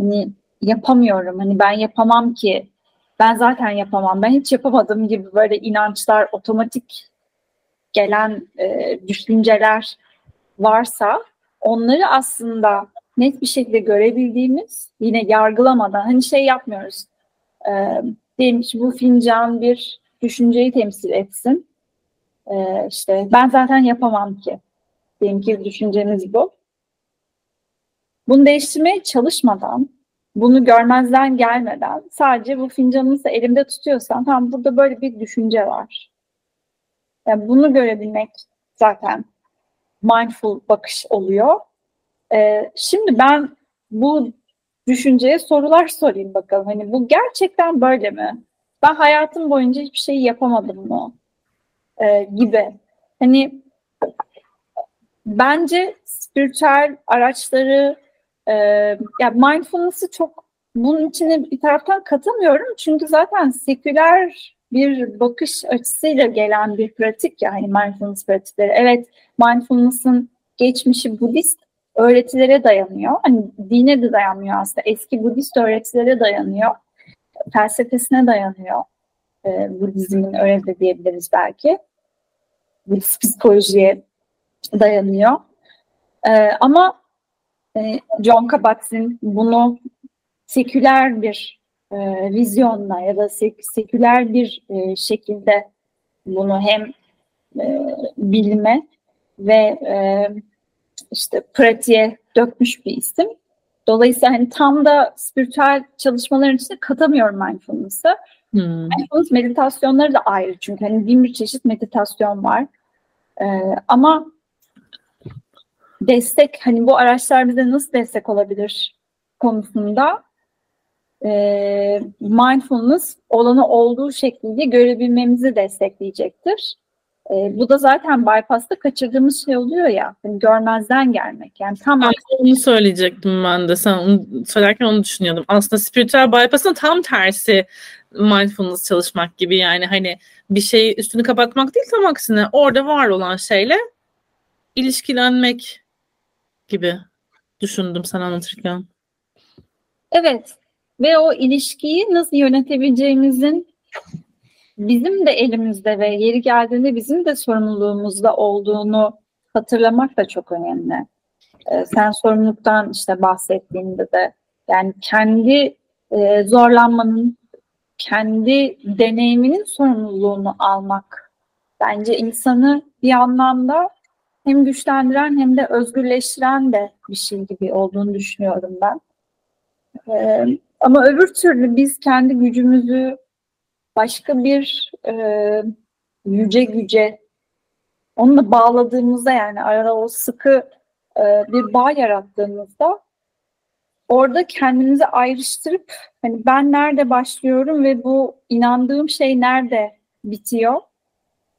hani yapamıyorum hani ben yapamam ki ben zaten yapamam ben hiç yapamadım gibi böyle inançlar otomatik gelen e, düşünceler varsa onları aslında net bir şekilde görebildiğimiz yine yargılamadan hani şey yapmıyoruz. E, diyelim bu fincan bir düşünceyi temsil etsin. E, işte ben zaten yapamam ki. Diyelim ki düşüncemiz bu. Bunu değiştirmeye çalışmadan, bunu görmezden gelmeden sadece bu fincanı elimde tutuyorsan tamam burada böyle bir düşünce var. Yani bunu görebilmek zaten mindful bakış oluyor. Ee, şimdi ben bu düşünceye sorular sorayım bakalım. Hani bu gerçekten böyle mi? Ben hayatım boyunca hiçbir şey yapamadım mı? Ee, gibi. Hani bence spiritüel araçları e, ya mindfulness'ı çok bunun içine bir taraftan katamıyorum. Çünkü zaten seküler bir bakış açısıyla gelen bir pratik yani mindfulness pratikleri. Evet mindfulness'ın geçmişi Budist öğretilere dayanıyor. Hani dine de dayanmıyor aslında. Eski Budist öğretilere dayanıyor. Felsefesine dayanıyor. E, Budizmin öyle de diyebiliriz belki. Budist psikolojiye dayanıyor. E, ama e, John Kabat-Zinn bunu seküler bir e, vizyonla ya da sek, seküler bir e, şekilde bunu hem e, bilime ve e, işte pratiğe dökmüş bir isim. Dolayısıyla hani tam da spiritüel çalışmaların içinde katamıyorum mindfulness'ı. Hmm. Mindfulness meditasyonları da ayrı çünkü hani bin bir çeşit meditasyon var. Ee, ama destek hani bu araçlar bize nasıl destek olabilir konusunda e, mindfulness olanı olduğu şekilde görebilmemizi destekleyecektir. E, bu da zaten bypass'ta kaçırdığımız şey oluyor ya. Hani görmezden gelmek. Yani tam onu söyleyecektim ben de. Sen onu söylerken onu düşünüyordum. Aslında spiritüel bypass'ın tam tersi mindfulness çalışmak gibi yani hani bir şeyi üstünü kapatmak değil tam aksine orada var olan şeyle ilişkilenmek gibi düşündüm sen anlatırken. Evet ve o ilişkiyi nasıl yönetebileceğimizin bizim de elimizde ve yeri geldiğinde bizim de sorumluluğumuzda olduğunu hatırlamak da çok önemli. Ee, sen sorumluluktan işte bahsettiğinde de yani kendi e, zorlanmanın, kendi deneyiminin sorumluluğunu almak bence insanı bir anlamda hem güçlendiren hem de özgürleştiren de bir şey gibi olduğunu düşünüyorum ben. Ee, ama öbür türlü biz kendi gücümüzü başka bir e, yüce güce onunla bağladığımızda yani arada o sıkı e, bir bağ yarattığımızda orada kendimizi ayrıştırıp hani ben nerede başlıyorum ve bu inandığım şey nerede bitiyor?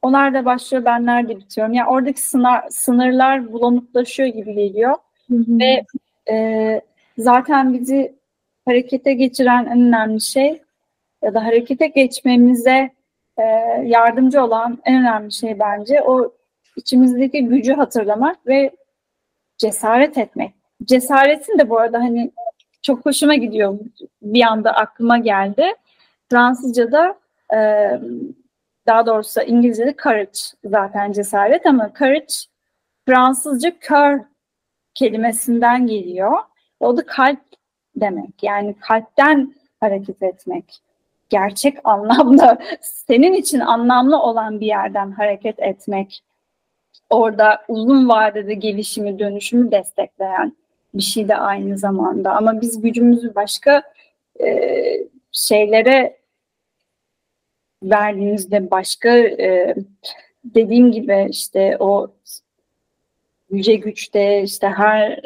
O nerede başlıyor, ben nerede bitiyorum? Yani oradaki sınır, sınırlar bulanıklaşıyor gibi geliyor. Hı hı. Ve e, zaten bizi harekete geçiren en önemli şey ya da harekete geçmemize e, yardımcı olan en önemli şey bence o içimizdeki gücü hatırlamak ve cesaret etmek. Cesaretin de bu arada hani çok hoşuma gidiyor. Bir anda aklıma geldi. Fransızca'da e, daha doğrusu İngilizce'de courage zaten cesaret ama courage Fransızca kör kelimesinden geliyor. O da kalp demek. Yani kalpten hareket etmek. Gerçek anlamda senin için anlamlı olan bir yerden hareket etmek. Orada uzun vadede gelişimi, dönüşümü destekleyen bir şey de aynı zamanda. Ama biz gücümüzü başka e, şeylere verdiğimizde başka e, dediğim gibi işte o yüce güçte işte her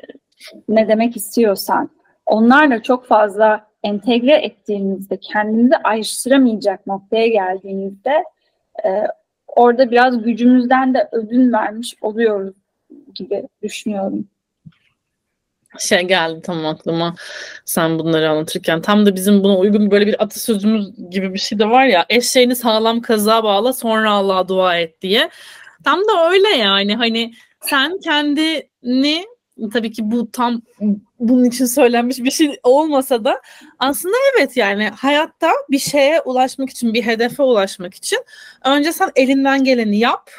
ne demek istiyorsan onlarla çok fazla entegre ettiğimizde kendimizi ayrıştıramayacak noktaya geldiğimizde e, orada biraz gücümüzden de ödün vermiş oluyoruz gibi düşünüyorum şey geldi tam aklıma sen bunları anlatırken. Tam da bizim buna uygun böyle bir atasözümüz gibi bir şey de var ya. Eşeğini sağlam kazığa bağla sonra Allah'a dua et diye. Tam da öyle yani hani sen kendini tabii ki bu tam bunun için söylenmiş bir şey olmasa da aslında evet yani hayatta bir şeye ulaşmak için bir hedefe ulaşmak için önce sen elinden geleni yap.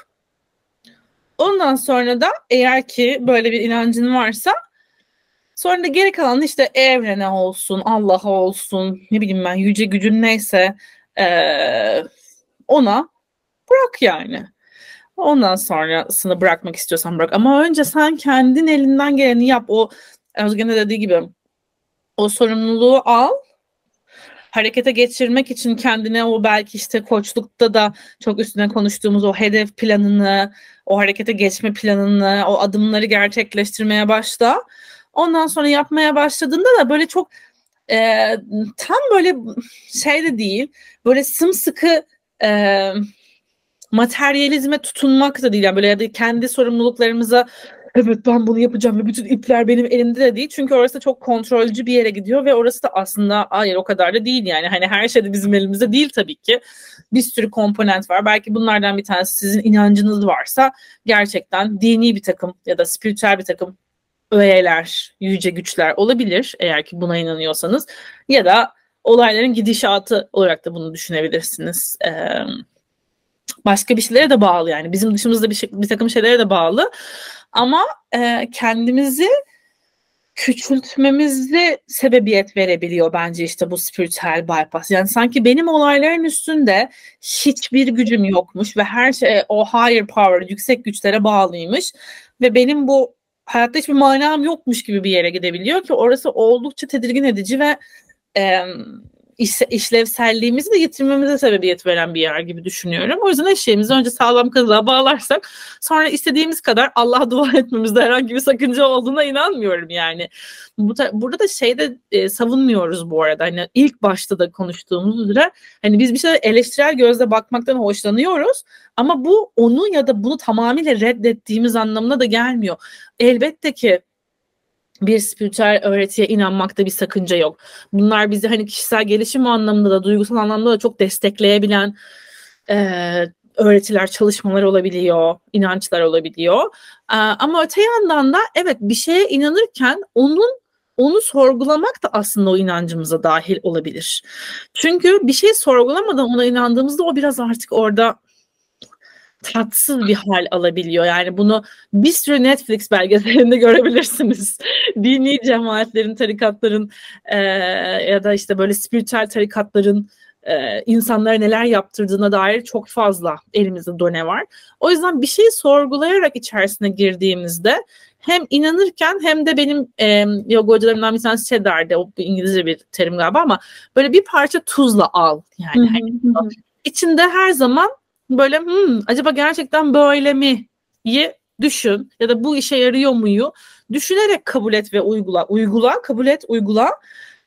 Ondan sonra da eğer ki böyle bir inancın varsa Sonra da geri kalan işte evrene olsun, Allah'a olsun, ne bileyim ben yüce gücün neyse ee, ona bırak yani. Ondan sonrasını bırakmak istiyorsan bırak. Ama önce sen kendin elinden geleni yap. O Özgen de dediği gibi o sorumluluğu al. Harekete geçirmek için kendine o belki işte koçlukta da çok üstüne konuştuğumuz o hedef planını, o harekete geçme planını, o adımları gerçekleştirmeye başla. Ondan sonra yapmaya başladığında da böyle çok e, tam böyle şey de değil. Böyle sımsıkı e, materyalizme tutunmak da değil. Yani böyle ya da kendi sorumluluklarımıza evet ben bunu yapacağım ve bütün ipler benim elimde de değil. Çünkü orası da çok kontrolcü bir yere gidiyor ve orası da aslında hayır o kadar da değil yani. Hani her şey de bizim elimizde değil tabii ki. Bir sürü komponent var. Belki bunlardan bir tanesi sizin inancınız varsa gerçekten dini bir takım ya da spiritüel bir takım öğeler, yüce güçler olabilir eğer ki buna inanıyorsanız ya da olayların gidişatı olarak da bunu düşünebilirsiniz. Ee, başka bir şeylere de bağlı yani bizim dışımızda bir, şey, bir takım şeylere de bağlı ama e, kendimizi küçültmemizi sebebiyet verebiliyor bence işte bu spiritüel bypass. Yani sanki benim olayların üstünde hiçbir gücüm yokmuş ve her şey o higher power, yüksek güçlere bağlıymış ve benim bu hayatta hiçbir manam yokmuş gibi bir yere gidebiliyor ki orası oldukça tedirgin edici ve e, iş, işlevselliğimizi de yitirmemize sebebiyet veren bir yer gibi düşünüyorum. O yüzden eşeğimizi önce sağlam kazığa bağlarsak sonra istediğimiz kadar Allah dua etmemizde herhangi bir sakınca olduğuna inanmıyorum yani. Bu burada da şey de e, savunmuyoruz bu arada. Hani ilk başta da konuştuğumuz üzere hani biz bir şey eleştirel gözle bakmaktan hoşlanıyoruz ama bu onu ya da bunu tamamıyla reddettiğimiz anlamına da gelmiyor. Elbette ki bir spiritüel öğretiye inanmakta bir sakınca yok. Bunlar bizi hani kişisel gelişim anlamında da duygusal anlamda da çok destekleyebilen e, öğretiler, çalışmalar olabiliyor, inançlar olabiliyor. E, ama öte yandan da evet bir şeye inanırken onun onu sorgulamak da aslında o inancımıza dahil olabilir. Çünkü bir şey sorgulamadan ona inandığımızda o biraz artık orada tatsız bir hal alabiliyor. Yani bunu bir sürü Netflix belgeselinde görebilirsiniz. Dini cemaatlerin, tarikatların e, ya da işte böyle spiritüel tarikatların e, insanlara neler yaptırdığına dair çok fazla elimizde done var. O yüzden bir şeyi sorgulayarak içerisine girdiğimizde hem inanırken hem de benim e, yoga hocalarımdan bir tanesi şey derdi, o İngilizce bir terim galiba ama böyle bir parça tuzla al. Yani hani, içinde her zaman böyle hmm, acaba gerçekten böyle mi diye düşün ya da bu işe yarıyor muyu düşünerek kabul et ve uygula. Uygula, kabul et, uygula.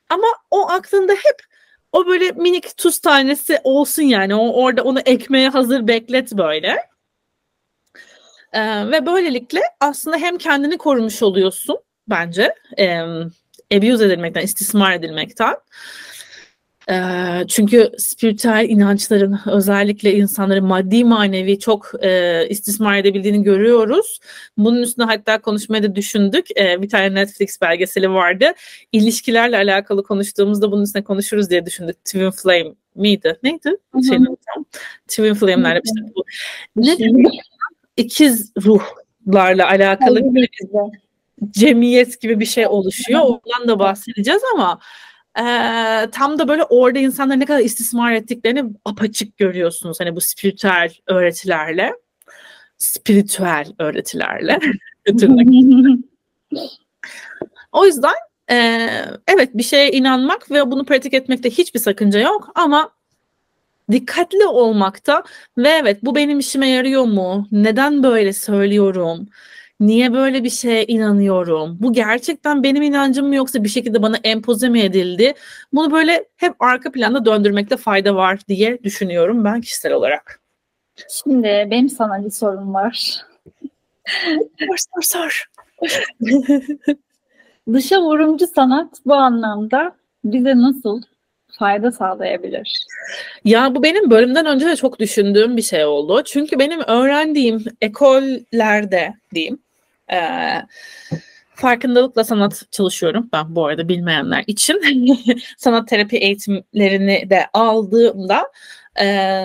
Ama o aklında hep o böyle minik tuz tanesi olsun yani. O orada onu ekmeğe hazır beklet böyle. Ee, ve böylelikle aslında hem kendini korumuş oluyorsun bence. E, abuse edilmekten, istismar edilmekten. Çünkü spiritüel inançların özellikle insanları maddi manevi çok e, istismar edebildiğini görüyoruz. Bunun üstüne hatta konuşmaya da düşündük. E, bir tane Netflix belgeseli vardı. İlişkilerle alakalı konuştuğumuzda bunun üstüne konuşuruz diye düşündük. Twin Flame miydi? Neydi? Şey, Twin Flame'lerle işte bu. Ne İkiz ruhlarla alakalı bir cemiyet gibi bir şey oluşuyor. Ondan da bahsedeceğiz ama e, tam da böyle orada insanları ne kadar istismar ettiklerini apaçık görüyorsunuz. Hani bu spiritüel öğretilerle. Spiritüel öğretilerle. o yüzden e, evet bir şeye inanmak ve bunu pratik etmekte hiçbir sakınca yok ama dikkatli olmakta ve evet bu benim işime yarıyor mu? Neden böyle söylüyorum? Niye böyle bir şeye inanıyorum? Bu gerçekten benim inancım mı yoksa bir şekilde bana empoze mi edildi? Bunu böyle hep arka planda döndürmekte fayda var diye düşünüyorum ben kişisel olarak. Şimdi benim sana bir sorum var. sor sor sor. Dışa vurumcu sanat bu anlamda bize nasıl fayda sağlayabilir? Ya bu benim bölümden önce de çok düşündüğüm bir şey oldu. Çünkü benim öğrendiğim ekollerde diyeyim e, farkındalıkla sanat çalışıyorum. Ben bu arada bilmeyenler için sanat terapi eğitimlerini de aldığımda e,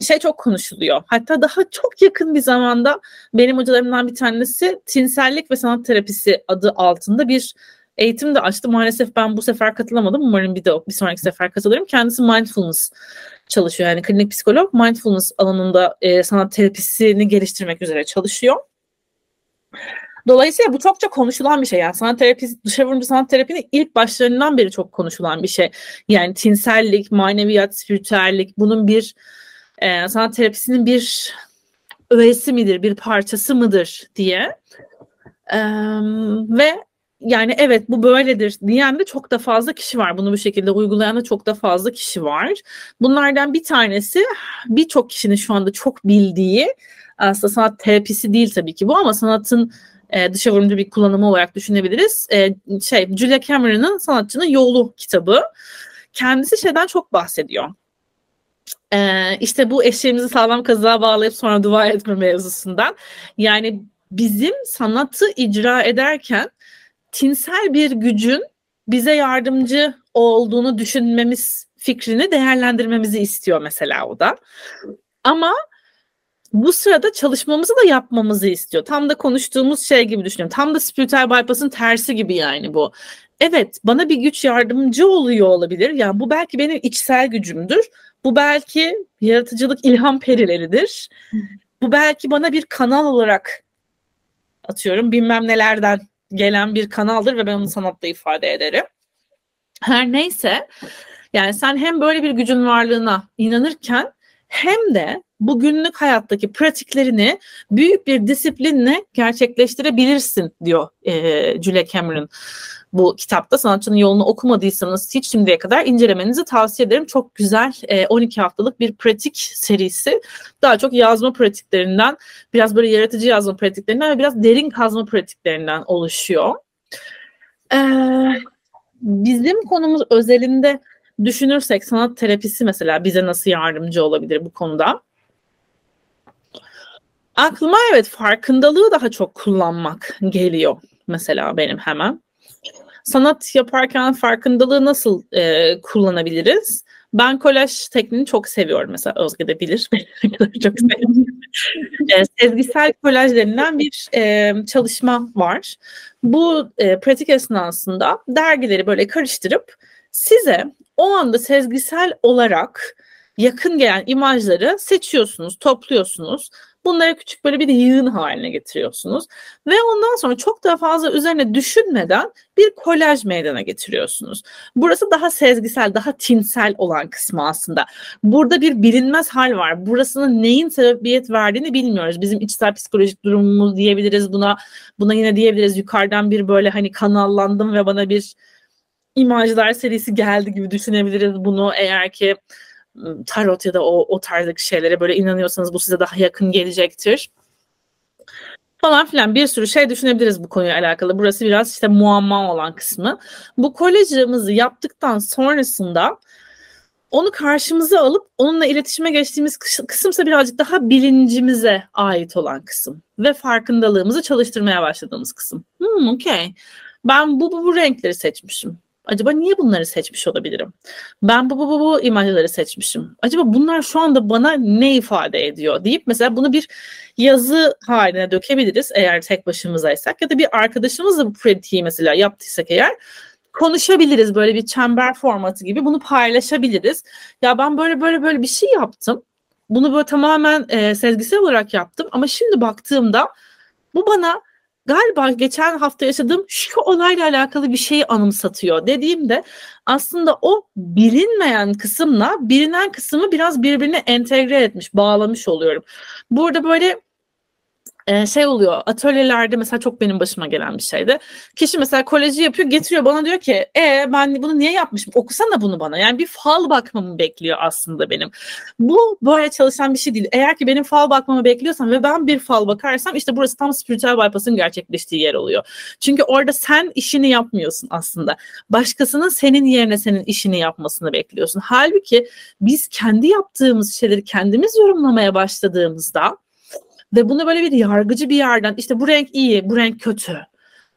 şey çok konuşuluyor. Hatta daha çok yakın bir zamanda benim hocalarımdan bir tanesi tinsellik ve sanat terapisi adı altında bir eğitim de açtı. Maalesef ben bu sefer katılamadım. Umarım bir de bir sonraki sefer katılırım. Kendisi mindfulness çalışıyor. Yani klinik psikolog mindfulness alanında e, sanat terapisini geliştirmek üzere çalışıyor. Dolayısıyla bu çokça konuşulan bir şey. Yani sanat terapisi, dışarı vurumcu sanat terapinin ilk başlarından beri çok konuşulan bir şey. Yani tinsellik, maneviyat, spiritüellik bunun bir e, sanat terapisinin bir öğesi midir, bir parçası mıdır diye. E, ve yani evet bu böyledir diyen de çok da fazla kişi var. Bunu bu şekilde uygulayan da çok da fazla kişi var. Bunlardan bir tanesi birçok kişinin şu anda çok bildiği aslında sanat terapisi değil tabii ki bu ama sanatın e, dışa vurumcu bir kullanımı olarak düşünebiliriz. E, şey Julia Cameron'ın Sanatçının Yolu kitabı. Kendisi şeyden çok bahsediyor. E, işte bu eşeğimizi sağlam kazığa bağlayıp sonra dua etme mevzusundan. Yani bizim sanatı icra ederken tinsel bir gücün bize yardımcı olduğunu düşünmemiz fikrini değerlendirmemizi istiyor mesela o da. Ama bu sırada çalışmamızı da yapmamızı istiyor. Tam da konuştuğumuz şey gibi düşünüyorum. Tam da spiritüel bypass'ın tersi gibi yani bu. Evet bana bir güç yardımcı oluyor olabilir. Yani bu belki benim içsel gücümdür. Bu belki yaratıcılık ilham perileridir. Bu belki bana bir kanal olarak atıyorum bilmem nelerden gelen bir kanaldır ve ben onu sanatla ifade ederim. Her neyse yani sen hem böyle bir gücün varlığına inanırken hem de bu günlük hayattaki pratiklerini büyük bir disiplinle gerçekleştirebilirsin diyor e, Julia Cameron bu kitapta sanatçının yolunu okumadıysanız hiç şimdiye kadar incelemenizi tavsiye ederim. Çok güzel e, 12 haftalık bir pratik serisi. Daha çok yazma pratiklerinden, biraz böyle yaratıcı yazma pratiklerinden ve biraz derin kazma pratiklerinden oluşuyor. Ee, bizim konumuz özelinde düşünürsek sanat terapisi mesela bize nasıl yardımcı olabilir bu konuda? Aklıma evet farkındalığı daha çok kullanmak geliyor mesela benim hemen sanat yaparken farkındalığı nasıl e, kullanabiliriz? Ben kolaj tekniğini çok seviyorum. Mesela Özge de bilir. çok seviyorum. e, sezgisel kolaj denilen bir e, çalışma var. Bu e, pratik esnasında dergileri böyle karıştırıp size o anda sezgisel olarak yakın gelen imajları seçiyorsunuz, topluyorsunuz Bunları küçük böyle bir yığın haline getiriyorsunuz. Ve ondan sonra çok daha fazla üzerine düşünmeden bir kolaj meydana getiriyorsunuz. Burası daha sezgisel, daha tinsel olan kısmı aslında. Burada bir bilinmez hal var. Burasının neyin sebebiyet verdiğini bilmiyoruz. Bizim içsel psikolojik durumumuz diyebiliriz buna. Buna yine diyebiliriz yukarıdan bir böyle hani kanallandım ve bana bir imajlar serisi geldi gibi düşünebiliriz bunu eğer ki tarot ya da o, o tarzdaki şeylere böyle inanıyorsanız bu size daha yakın gelecektir. falan filan bir sürü şey düşünebiliriz bu konuyla alakalı. Burası biraz işte muamma olan kısmı. Bu kolajımızı yaptıktan sonrasında onu karşımıza alıp onunla iletişime geçtiğimiz kısımsa birazcık daha bilincimize ait olan kısım ve farkındalığımızı çalıştırmaya başladığımız kısım. Hmm, okey. Ben bu, bu bu renkleri seçmişim. Acaba niye bunları seçmiş olabilirim? Ben bu bu bu, bu imajları seçmişim. Acaba bunlar şu anda bana ne ifade ediyor deyip mesela bunu bir yazı haline dökebiliriz eğer tek başımızaysak ya da bir arkadaşımızla bu pratiği mesela yaptıysak eğer konuşabiliriz böyle bir çember formatı gibi bunu paylaşabiliriz. Ya ben böyle böyle böyle bir şey yaptım. Bunu böyle tamamen e, sezgisel olarak yaptım ama şimdi baktığımda bu bana galiba geçen hafta yaşadığım şu olayla alakalı bir şeyi anımsatıyor dediğimde aslında o bilinmeyen kısımla bilinen kısmı biraz birbirine entegre etmiş, bağlamış oluyorum. Burada böyle e, şey oluyor atölyelerde mesela çok benim başıma gelen bir şeydi. Kişi mesela koleji yapıyor getiriyor bana diyor ki e ben bunu niye yapmışım okusana bunu bana yani bir fal bakmamı bekliyor aslında benim. Bu böyle çalışan bir şey değil. Eğer ki benim fal bakmamı bekliyorsam ve ben bir fal bakarsam işte burası tam spiritüel bypass'ın gerçekleştiği yer oluyor. Çünkü orada sen işini yapmıyorsun aslında. Başkasının senin yerine senin işini yapmasını bekliyorsun. Halbuki biz kendi yaptığımız şeyleri kendimiz yorumlamaya başladığımızda ve bunu böyle bir yargıcı bir yerden işte bu renk iyi, bu renk kötü.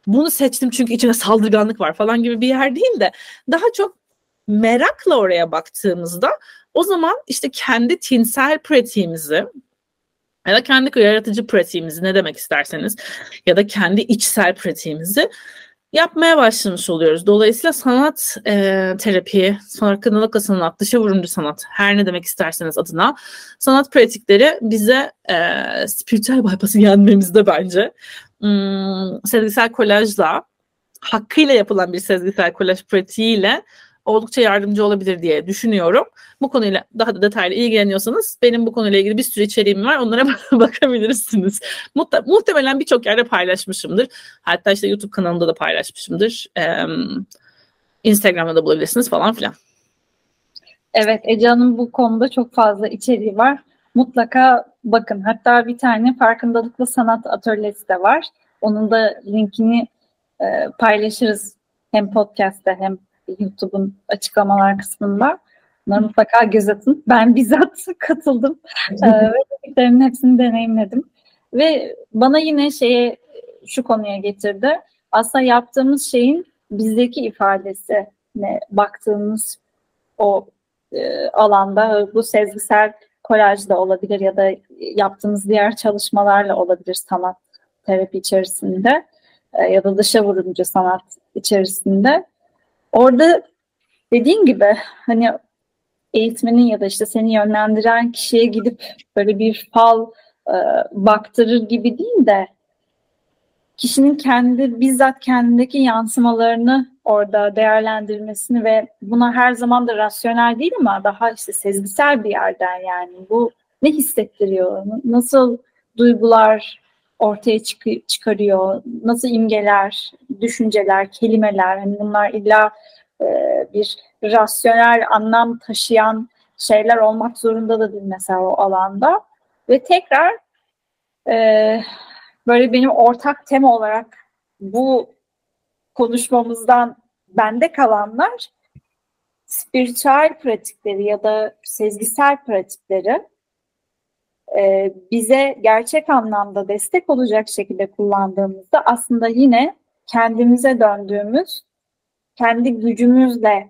Bunu seçtim çünkü içine saldırganlık var falan gibi bir yer değil de daha çok merakla oraya baktığımızda o zaman işte kendi tinsel pratiğimizi ya da kendi yaratıcı pratiğimizi ne demek isterseniz ya da kendi içsel pratiğimizi yapmaya başlamış oluyoruz. Dolayısıyla sanat e, terapi, farkındalıkla sanat, dışa vurumcu sanat, her ne demek isterseniz adına. Sanat pratikleri bize e, spiritüel bypass'ı yenmemizde bence. Hmm, sezgisel kolajla hakkıyla yapılan bir sezgisel kolaj pratiğiyle oldukça yardımcı olabilir diye düşünüyorum. Bu konuyla daha da detaylı ilgileniyorsanız benim bu konuyla ilgili bir sürü içeriğim var. Onlara bakabilirsiniz. Muhte muhtemelen birçok yerde paylaşmışımdır. Hatta işte YouTube kanalımda da paylaşmışımdır. Ee, Instagram'da da bulabilirsiniz falan filan. Evet Ece Hanım bu konuda çok fazla içeriği var. Mutlaka bakın. Hatta bir tane farkındalıklı sanat atölyesi de var. Onun da linkini e, paylaşırız hem podcast'te hem YouTube'un açıklamalar kısmında. Bunları mutlaka göz atın. Ben bizzat katıldım ee, ve dediklerinin hepsini deneyimledim. Ve bana yine şeye şu konuya getirdi. Aslında yaptığımız şeyin bizdeki ifadesi ne baktığımız o e, alanda bu sezgisel kolaj da olabilir ya da yaptığımız diğer çalışmalarla olabilir sanat terapi içerisinde e, ya da dışa vurumcu sanat içerisinde Orada dediğin gibi hani eğitmenin ya da işte seni yönlendiren kişiye gidip böyle bir fal e, baktırır gibi değil de kişinin kendi bizzat kendindeki yansımalarını orada değerlendirmesini ve buna her zaman da rasyonel değil ama daha işte sezgisel bir yerden yani. Bu ne hissettiriyor, nasıl duygular ortaya çık- çıkarıyor, nasıl imgeler, düşünceler, kelimeler, hani bunlar illa e, bir rasyonel anlam taşıyan şeyler olmak zorunda da değil mesela o alanda. Ve tekrar e, böyle benim ortak tema olarak bu konuşmamızdan bende kalanlar spiritüel pratikleri ya da sezgisel pratikleri e, bize gerçek anlamda destek olacak şekilde kullandığımızda aslında yine kendimize döndüğümüz, kendi gücümüzle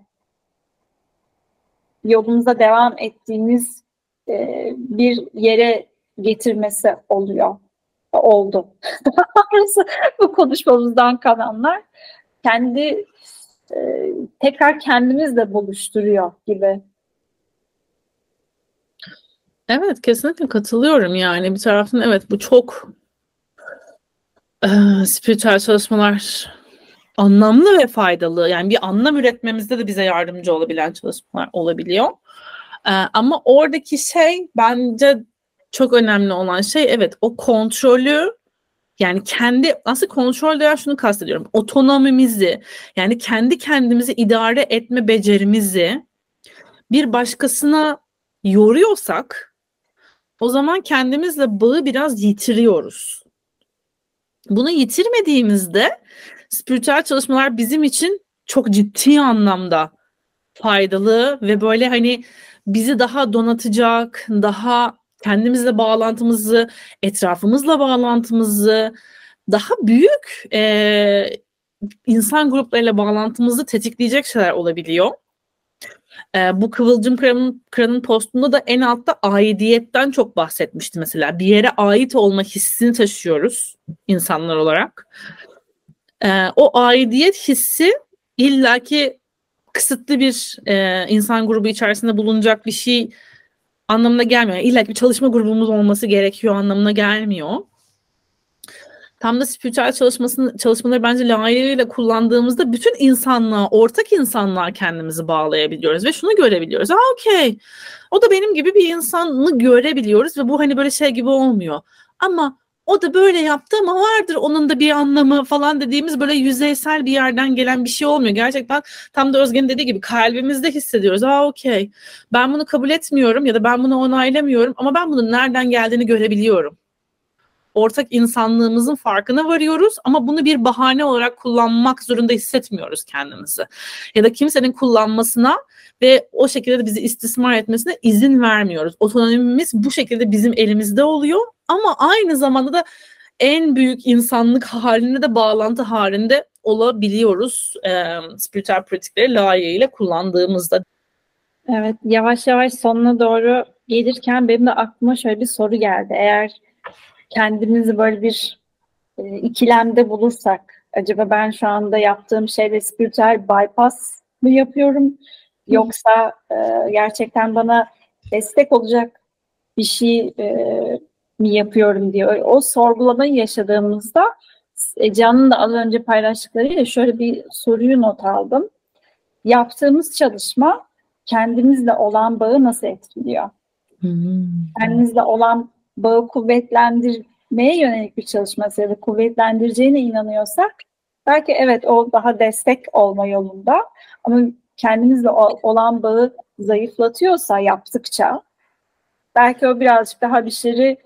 yolumuza devam ettiğimiz e, bir yere getirmesi oluyor. Oldu. bu konuşmamızdan kalanlar kendi e, tekrar kendimizle buluşturuyor gibi Evet kesinlikle katılıyorum yani bir taraftan evet bu çok e, spiritüel çalışmalar anlamlı ve faydalı yani bir anlam üretmemizde de bize yardımcı olabilen çalışmalar olabiliyor. E, ama oradaki şey bence çok önemli olan şey evet o kontrolü yani kendi aslında kontrol diyen şunu kastediyorum otonomimizi yani kendi kendimizi idare etme becerimizi bir başkasına yoruyorsak o zaman kendimizle bağı biraz yitiriyoruz. Bunu yitirmediğimizde spiritüel çalışmalar bizim için çok ciddi anlamda faydalı ve böyle hani bizi daha donatacak, daha kendimizle bağlantımızı, etrafımızla bağlantımızı, daha büyük e, insan gruplarıyla bağlantımızı tetikleyecek şeyler olabiliyor. E, bu Kıvılcım Kıran'ın, Kıran'ın postunda da en altta aidiyetten çok bahsetmişti mesela. Bir yere ait olma hissini taşıyoruz insanlar olarak. E, o aidiyet hissi illaki kısıtlı bir e, insan grubu içerisinde bulunacak bir şey anlamına gelmiyor. İlla ki bir çalışma grubumuz olması gerekiyor anlamına gelmiyor. Tam da spiritüel çalışmasını, çalışmaları bence layığıyla kullandığımızda bütün insanlığa, ortak insanlığa kendimizi bağlayabiliyoruz ve şunu görebiliyoruz. Aa okey. O da benim gibi bir insanı görebiliyoruz ve bu hani böyle şey gibi olmuyor. Ama o da böyle yaptı ama vardır onun da bir anlamı falan dediğimiz böyle yüzeysel bir yerden gelen bir şey olmuyor. Gerçekten tam da Özge'nin dediği gibi kalbimizde hissediyoruz. Aa okey ben bunu kabul etmiyorum ya da ben bunu onaylamıyorum ama ben bunun nereden geldiğini görebiliyorum. Ortak insanlığımızın farkına varıyoruz ama bunu bir bahane olarak kullanmak zorunda hissetmiyoruz kendimizi. Ya da kimsenin kullanmasına ve o şekilde de bizi istismar etmesine izin vermiyoruz. Otonomimiz bu şekilde bizim elimizde oluyor ama aynı zamanda da en büyük insanlık halinde de bağlantı halinde olabiliyoruz e, spiritüel pratikleri layığıyla kullandığımızda. Evet yavaş yavaş sonuna doğru gelirken benim de aklıma şöyle bir soru geldi. Eğer kendimizi böyle bir e, ikilemde bulursak acaba ben şu anda yaptığım şeyle spiritüel bypass mı yapıyorum yoksa e, gerçekten bana destek olacak bir şey e, mi yapıyorum diye o sorgulamayı yaşadığımızda e, Can'ın da az önce paylaştıklarıyla şöyle bir soruyu not aldım. Yaptığımız çalışma kendimizle olan bağı nasıl etkiliyor? Hmm. Kendimizle olan bağı kuvvetlendirmeye yönelik bir çalışması ya da kuvvetlendireceğine inanıyorsak belki evet o daha destek olma yolunda ama kendimizle olan bağı zayıflatıyorsa yaptıkça belki o birazcık daha bir şeyi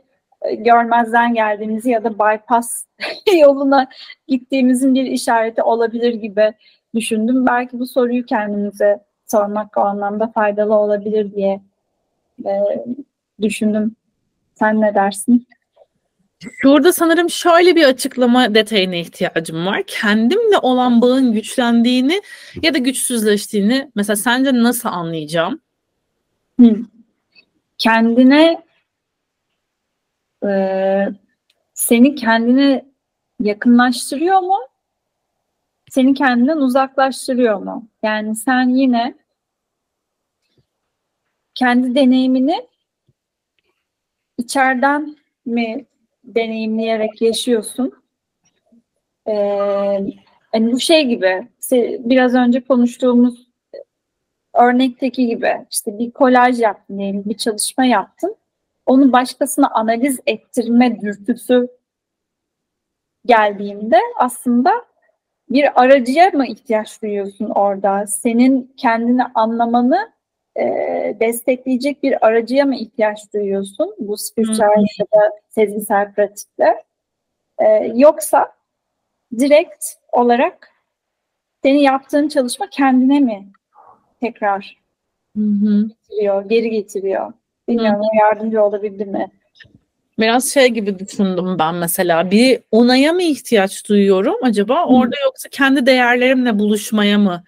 e, görmezden geldiğimizi ya da bypass yoluna gittiğimizin bir işareti olabilir gibi düşündüm. Belki bu soruyu kendimize sormak o anlamda faydalı olabilir diye e, düşündüm. Sen ne dersin? Şurada sanırım şöyle bir açıklama detayına ihtiyacım var. Kendimle olan bağın güçlendiğini ya da güçsüzleştiğini mesela sence nasıl anlayacağım? Hmm. Kendine e, seni kendine yakınlaştırıyor mu? Seni kendinden uzaklaştırıyor mu? Yani sen yine kendi deneyimini içeriden mi deneyimleyerek yaşıyorsun? Ee, yani bu şey gibi biraz önce konuştuğumuz örnekteki gibi işte bir kolaj yaptın diyelim bir çalışma yaptın onu başkasına analiz ettirme dürtüsü geldiğinde aslında bir aracıya mı ihtiyaç duyuyorsun orada? Senin kendini anlamanı e, destekleyecek bir aracıya mı ihtiyaç duyuyorsun bu spiritüel ya da sezgisel pratikle? E, yoksa direkt olarak senin yaptığın çalışma kendine mi tekrar Hı-hı. getiriyor, geri getiriyor? Bilmiyorum Hı. yardımcı olabildi mi? Biraz şey gibi düşündüm ben mesela bir onaya mı ihtiyaç duyuyorum acaba orada yoksa kendi değerlerimle buluşmaya mı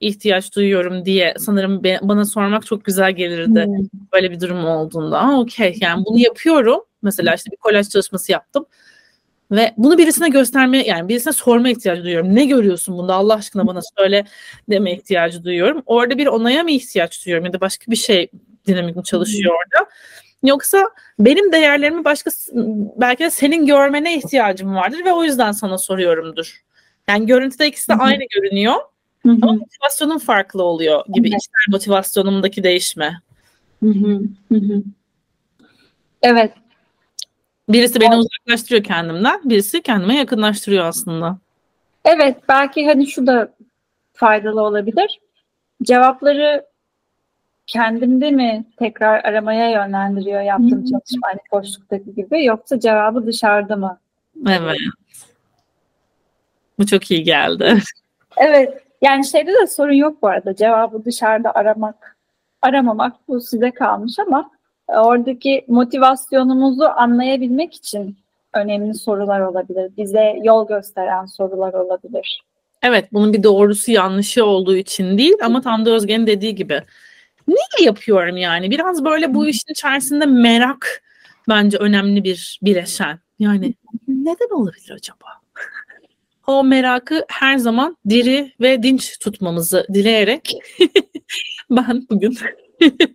ihtiyaç duyuyorum diye sanırım bana sormak çok güzel gelirdi hmm. böyle bir durum olduğunda. Okey yani bunu yapıyorum. Mesela işte bir kolaj çalışması yaptım. Ve bunu birisine göstermeye yani birisine sorma ihtiyacı duyuyorum. Ne görüyorsun bunda Allah aşkına bana söyle deme ihtiyacı duyuyorum. Orada bir onaya mı ihtiyaç duyuyorum ya da başka bir şey dinamik mi çalışıyor orada? Yoksa benim değerlerimi başka belki de senin görmene ihtiyacım vardır ve o yüzden sana soruyorumdur. Yani görüntüde ikisi de aynı görünüyor Hı-hı. ama motivasyonun farklı oluyor gibi evet. içsel motivasyonumdaki değişme. Hı-hı. Hı-hı. Evet. Birisi beni evet. uzaklaştırıyor kendimden, birisi kendime yakınlaştırıyor aslında. Evet, belki hani şu da faydalı olabilir. Cevapları kendimde mi tekrar aramaya yönlendiriyor yaptığım çalışma hani boşluktaki gibi yoksa cevabı dışarıda mı? Evet. Bu çok iyi geldi. Evet. Yani şeyde de sorun yok bu arada. Cevabı dışarıda aramak, aramamak bu size kalmış ama e, oradaki motivasyonumuzu anlayabilmek için önemli sorular olabilir. Bize yol gösteren sorular olabilir. Evet bunun bir doğrusu yanlışı olduğu için değil ama tam da Özge'nin dediği gibi niye yapıyorum yani? Biraz böyle bu işin içerisinde merak bence önemli bir bileşen. Yani neden olabilir acaba? O merakı her zaman diri ve dinç tutmamızı dileyerek ben bugün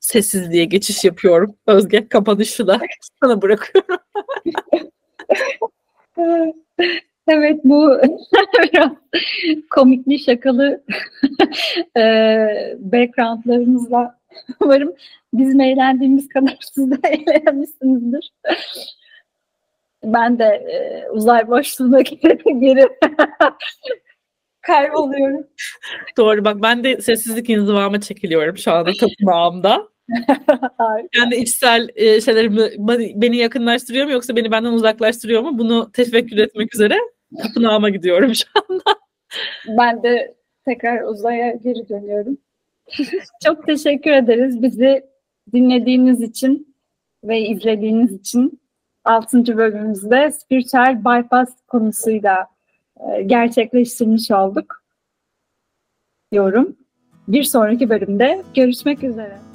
sessizliğe geçiş yapıyorum. Özge kapanışı da sana bırakıyorum. evet bu biraz komikli şakalı e, backgroundlarımızla umarım bizim eğlendiğimiz kadar siz de eğlenmişsinizdir. Ben de e, uzay boşluğuna geri, geri kayboluyorum. Doğru bak ben de sessizlik inzivama çekiliyorum şu anda tapınağımda. yani içsel e, şeylerimi beni yakınlaştırıyor mu yoksa beni benden uzaklaştırıyor mu? Bunu tefekkür etmek üzere tapınağıma gidiyorum şu anda. Ben de tekrar uzaya geri dönüyorum. Çok teşekkür ederiz bizi dinlediğiniz için ve izlediğiniz için. 6. bölümümüzde spiritüel bypass konusuyla e, gerçekleştirmiş olduk diyorum. Bir sonraki bölümde görüşmek üzere.